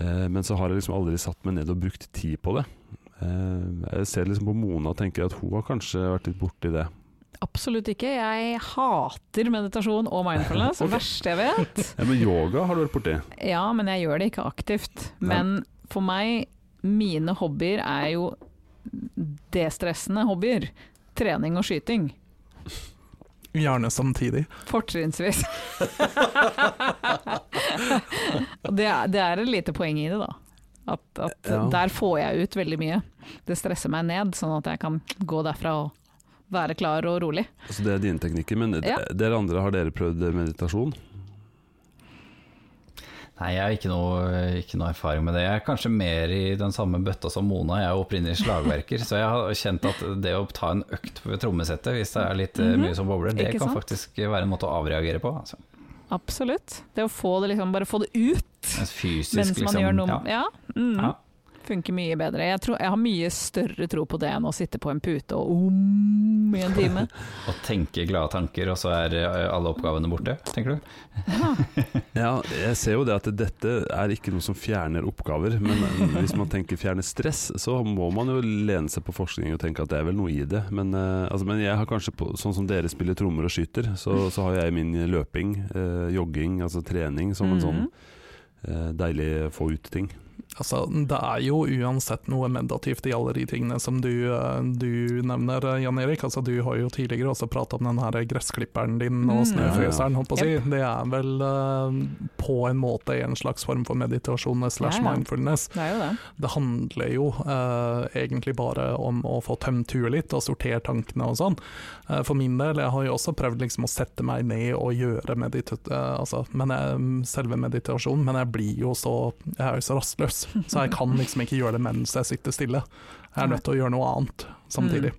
Eh, men så har jeg liksom aldri satt meg ned og brukt tid på det. Eh, jeg ser liksom på Mona og tenker at hun har kanskje vært litt borti det. Absolutt ikke. Jeg hater meditasjon og mindfulness. (laughs) Det Ok. verste jeg vet. (laughs) Ja, men yoga har du vært borti? Ja, men jeg gjør det ikke aktivt. Men for meg, mine hobbyer er jo destressende hobbyer. Trening og skyting. Gjerne samtidig. Fortrinnsvis. (laughs) Det, er- det er et lite poeng i det, da. At, at Ja. der får jeg ut veldig mye. Det stresser meg ned, sånn at jeg kan gå derfra og være klar og rolig. Altså det er dine teknikker, men Ja. dere andre, har dere prøvd meditasjon? Nei, jeg har ikke noe, ikke noe erfaring med det. Jeg er kanskje mer i den samme bøtta som Mona. Jeg er opprinnelig slagverker, så jeg har kjent at det å ta en økt ved trommesettet hvis det er litt mm -hmm. mye som bobler, det Ikke kan sant? faktisk være en måte å avreagere på. Altså. Absolutt. Det å få det liksom, bare få det ut fysisk mens man liksom gjør noe ja. Ja. Mm, Ja. Funker mye bedre. Jeg, tror, jeg har mye større tro på det enn å sitte på en pute og om i en time. (laughs) Å tenke glade tanker, og så er eh, alle oppgavene borte, tenker du? (laughs) Ja, jeg ser jo det at dette er ikke noe som fjerner oppgaver, men hvis man tenker fjerne stress, så må man jo lene seg på forskning og tenke at det er vel noe i det. Men, eh, altså, men jeg har kanskje, på, sånn som dere spiller trommer og skyter, så, så har jeg min løping, eh, jogging, altså trening, som en sånn Mhm. eh, deilig få ut-ting. Altså, det er jo uansett noe meditativt i alle de tingene som du, eh, du nevner, eh, Jan Erik. Altså, du har jo tidligere også pratet om den her gressklipperen din og Mm. snøfreseren, holdt på å si. Yep. Det er vel uh, på en måte en slags form for meditasjon slash Ja, ja. mindfulness. Det jo det. Det handler jo uh, egentlig bare om å få tømt huet litt og sortert tankene og sånn. Uh, for min del, jeg har jo også prøvd liksom å sette meg ned og gjøre medita altså, men jeg, selve meditasjonen, men jeg blir jo så Jeg er jo så rastløs, (laughs) så jeg kan liksom ikke gjøre det mens jeg sitter stille. Jeg er nødt til å gjøre noe annet samtidig.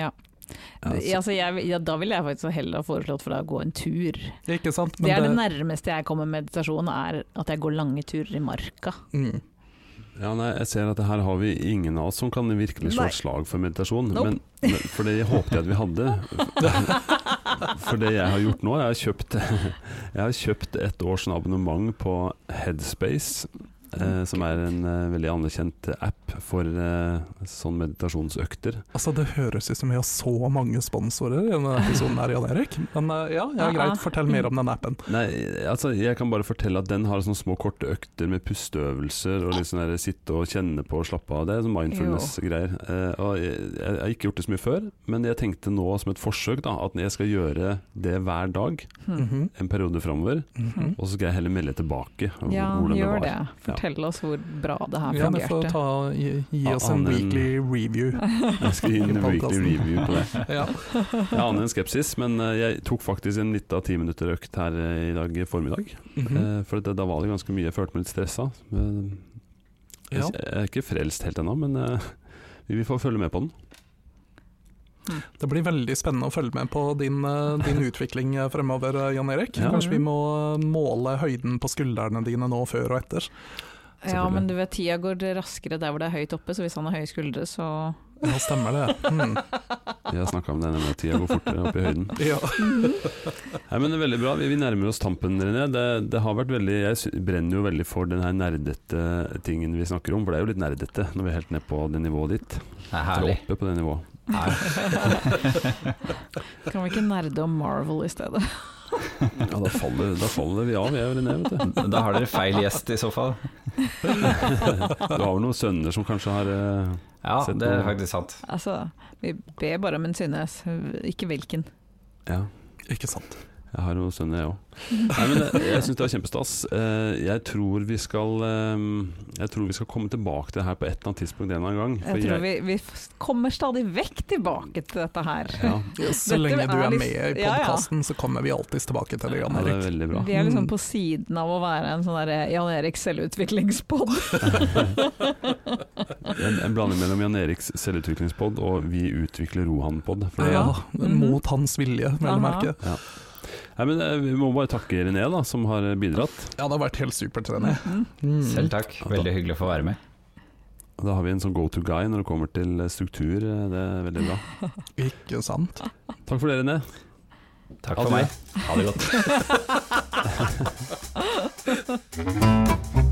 Ja, Ja, altså jeg, ja, da ville jeg faktisk heller ha foreslått for deg å gå en tur. Ikke sant? Det er det nærmeste jeg kommer meditasjon, er at jeg går lange turer i marka. mm. Ja, nei, jeg ser at her har vi ingen av oss som kan virkelig slå et slag for meditasjon. Nope. Men, men, for det håpet jeg at vi hadde. (laughs) For det jeg har gjort nå, jeg har kjøpt, (laughs) jeg har kjøpt et års abonnement på Headspace. Eh, som er en eh, veldig anerkjent app for eh, sånn meditasjonsøkter. Altså Det høres ut som vi har så mange sponsorer i denne episoden her, Jan Erik. Men eh, ja, ja, greit, fortell mer om den appen. Nei, altså jeg kan bare fortelle at den har sånne små korte økter med pusteøvelser og litt sånn der sitte og kjenne på og slappe av. Det er sånn mindfulness-greier. Eh, og jeg, jeg har ikke gjort det så mye før, men jeg tenkte nå som et forsøk da, at jeg skal gjøre det hver dag Hmm. Mhm, en periode framover. mhm. Og så skal jeg heller melde tilbake om Ja, hvordan gjør det det. Var. Fortell oss hvor bra det her Ja, vi får fungerte. ta, gi, gi oss en annen- weekly review. (laughs) Jeg skal gi en weekly review på det. (laughs) Ja. Jeg aner en skepsis, men eh, jeg tok faktisk en lita ti minutter økt her eh, i dag formiddag. Mm -hmm. For det, da var det ganske mye, jeg følte meg litt stressa. Jeg, jeg er ikke frelst helt ennå, men vi får følge med på den. Det blir veldig spennende å følge med på din, din (laughs) utvikling fremover, Jan Erik. Ja. Kanskje vi må måle høyden på skuldrene dine nå før og etter. Ja, men du vet, tida går raskere der hvor det er høyt oppe, så hvis han har høye skuldre, så Ja, stemmer det. Mm. Vi har snakka om det med tida går fortere opp i høyden. (laughs) Ja. (laughs) Nei, men det er veldig bra. Vi, vi nærmer oss tampen, René. Det, det har vært veldig Jeg brenner jo veldig for den her nerdete tingen vi snakker om, for det er jo litt nerdete når vi er helt ned på det nivået ditt. Det er herlig. oppe på det nivået. (laughs) kan vi ikke nerde om Marvel i stedet? Ja, da faller, da faller vi av, jeg og René, vet du. Da har dere feil gjest i så fall. (laughs) Du har vel noen sønner som kanskje har eh, Ja, Sett det er faktisk sant. Altså, vi ber bare om en Synnes, ikke hvilken. Ja, Ikke sant. Jeg har noen sønner, jeg òg. Eh, jeg syns det var kjempestas. Eh, Jeg tror vi skal eh, Jeg tror vi skal komme tilbake til det her på et eller annet tidspunkt en eller annen gang. For Jeg tror vi, vi kommer stadig vekk tilbake til dette her. ja, (laughs) Så Dette lenge du er med i ja, ja. så kommer vi alltids tilbake til det, Jan ja, det er veldig bra. Vi er liksom Mm. på siden av å være en sånn der Jan Erik selvutviklingspod. (laughs) (laughs) En, en blanding mellom Jan Eriks selvutviklingspod og Vi utvikler Rohan-pod. Ja, mot hans vilje, vel å merke. merke. Nei, men eh, Vi må bare takke René, da, som har bidratt. Ja, det har vært helt supert, René. Mhm. Mm. Selv takk. Veldig hyggelig å få være med. Da har vi en sånn go to guy når det kommer til eh, struktur. eh, Det er veldig bra. (laughs) Ikke sant. Takk for det, René. Takk for meg. Ha det godt. (laughs)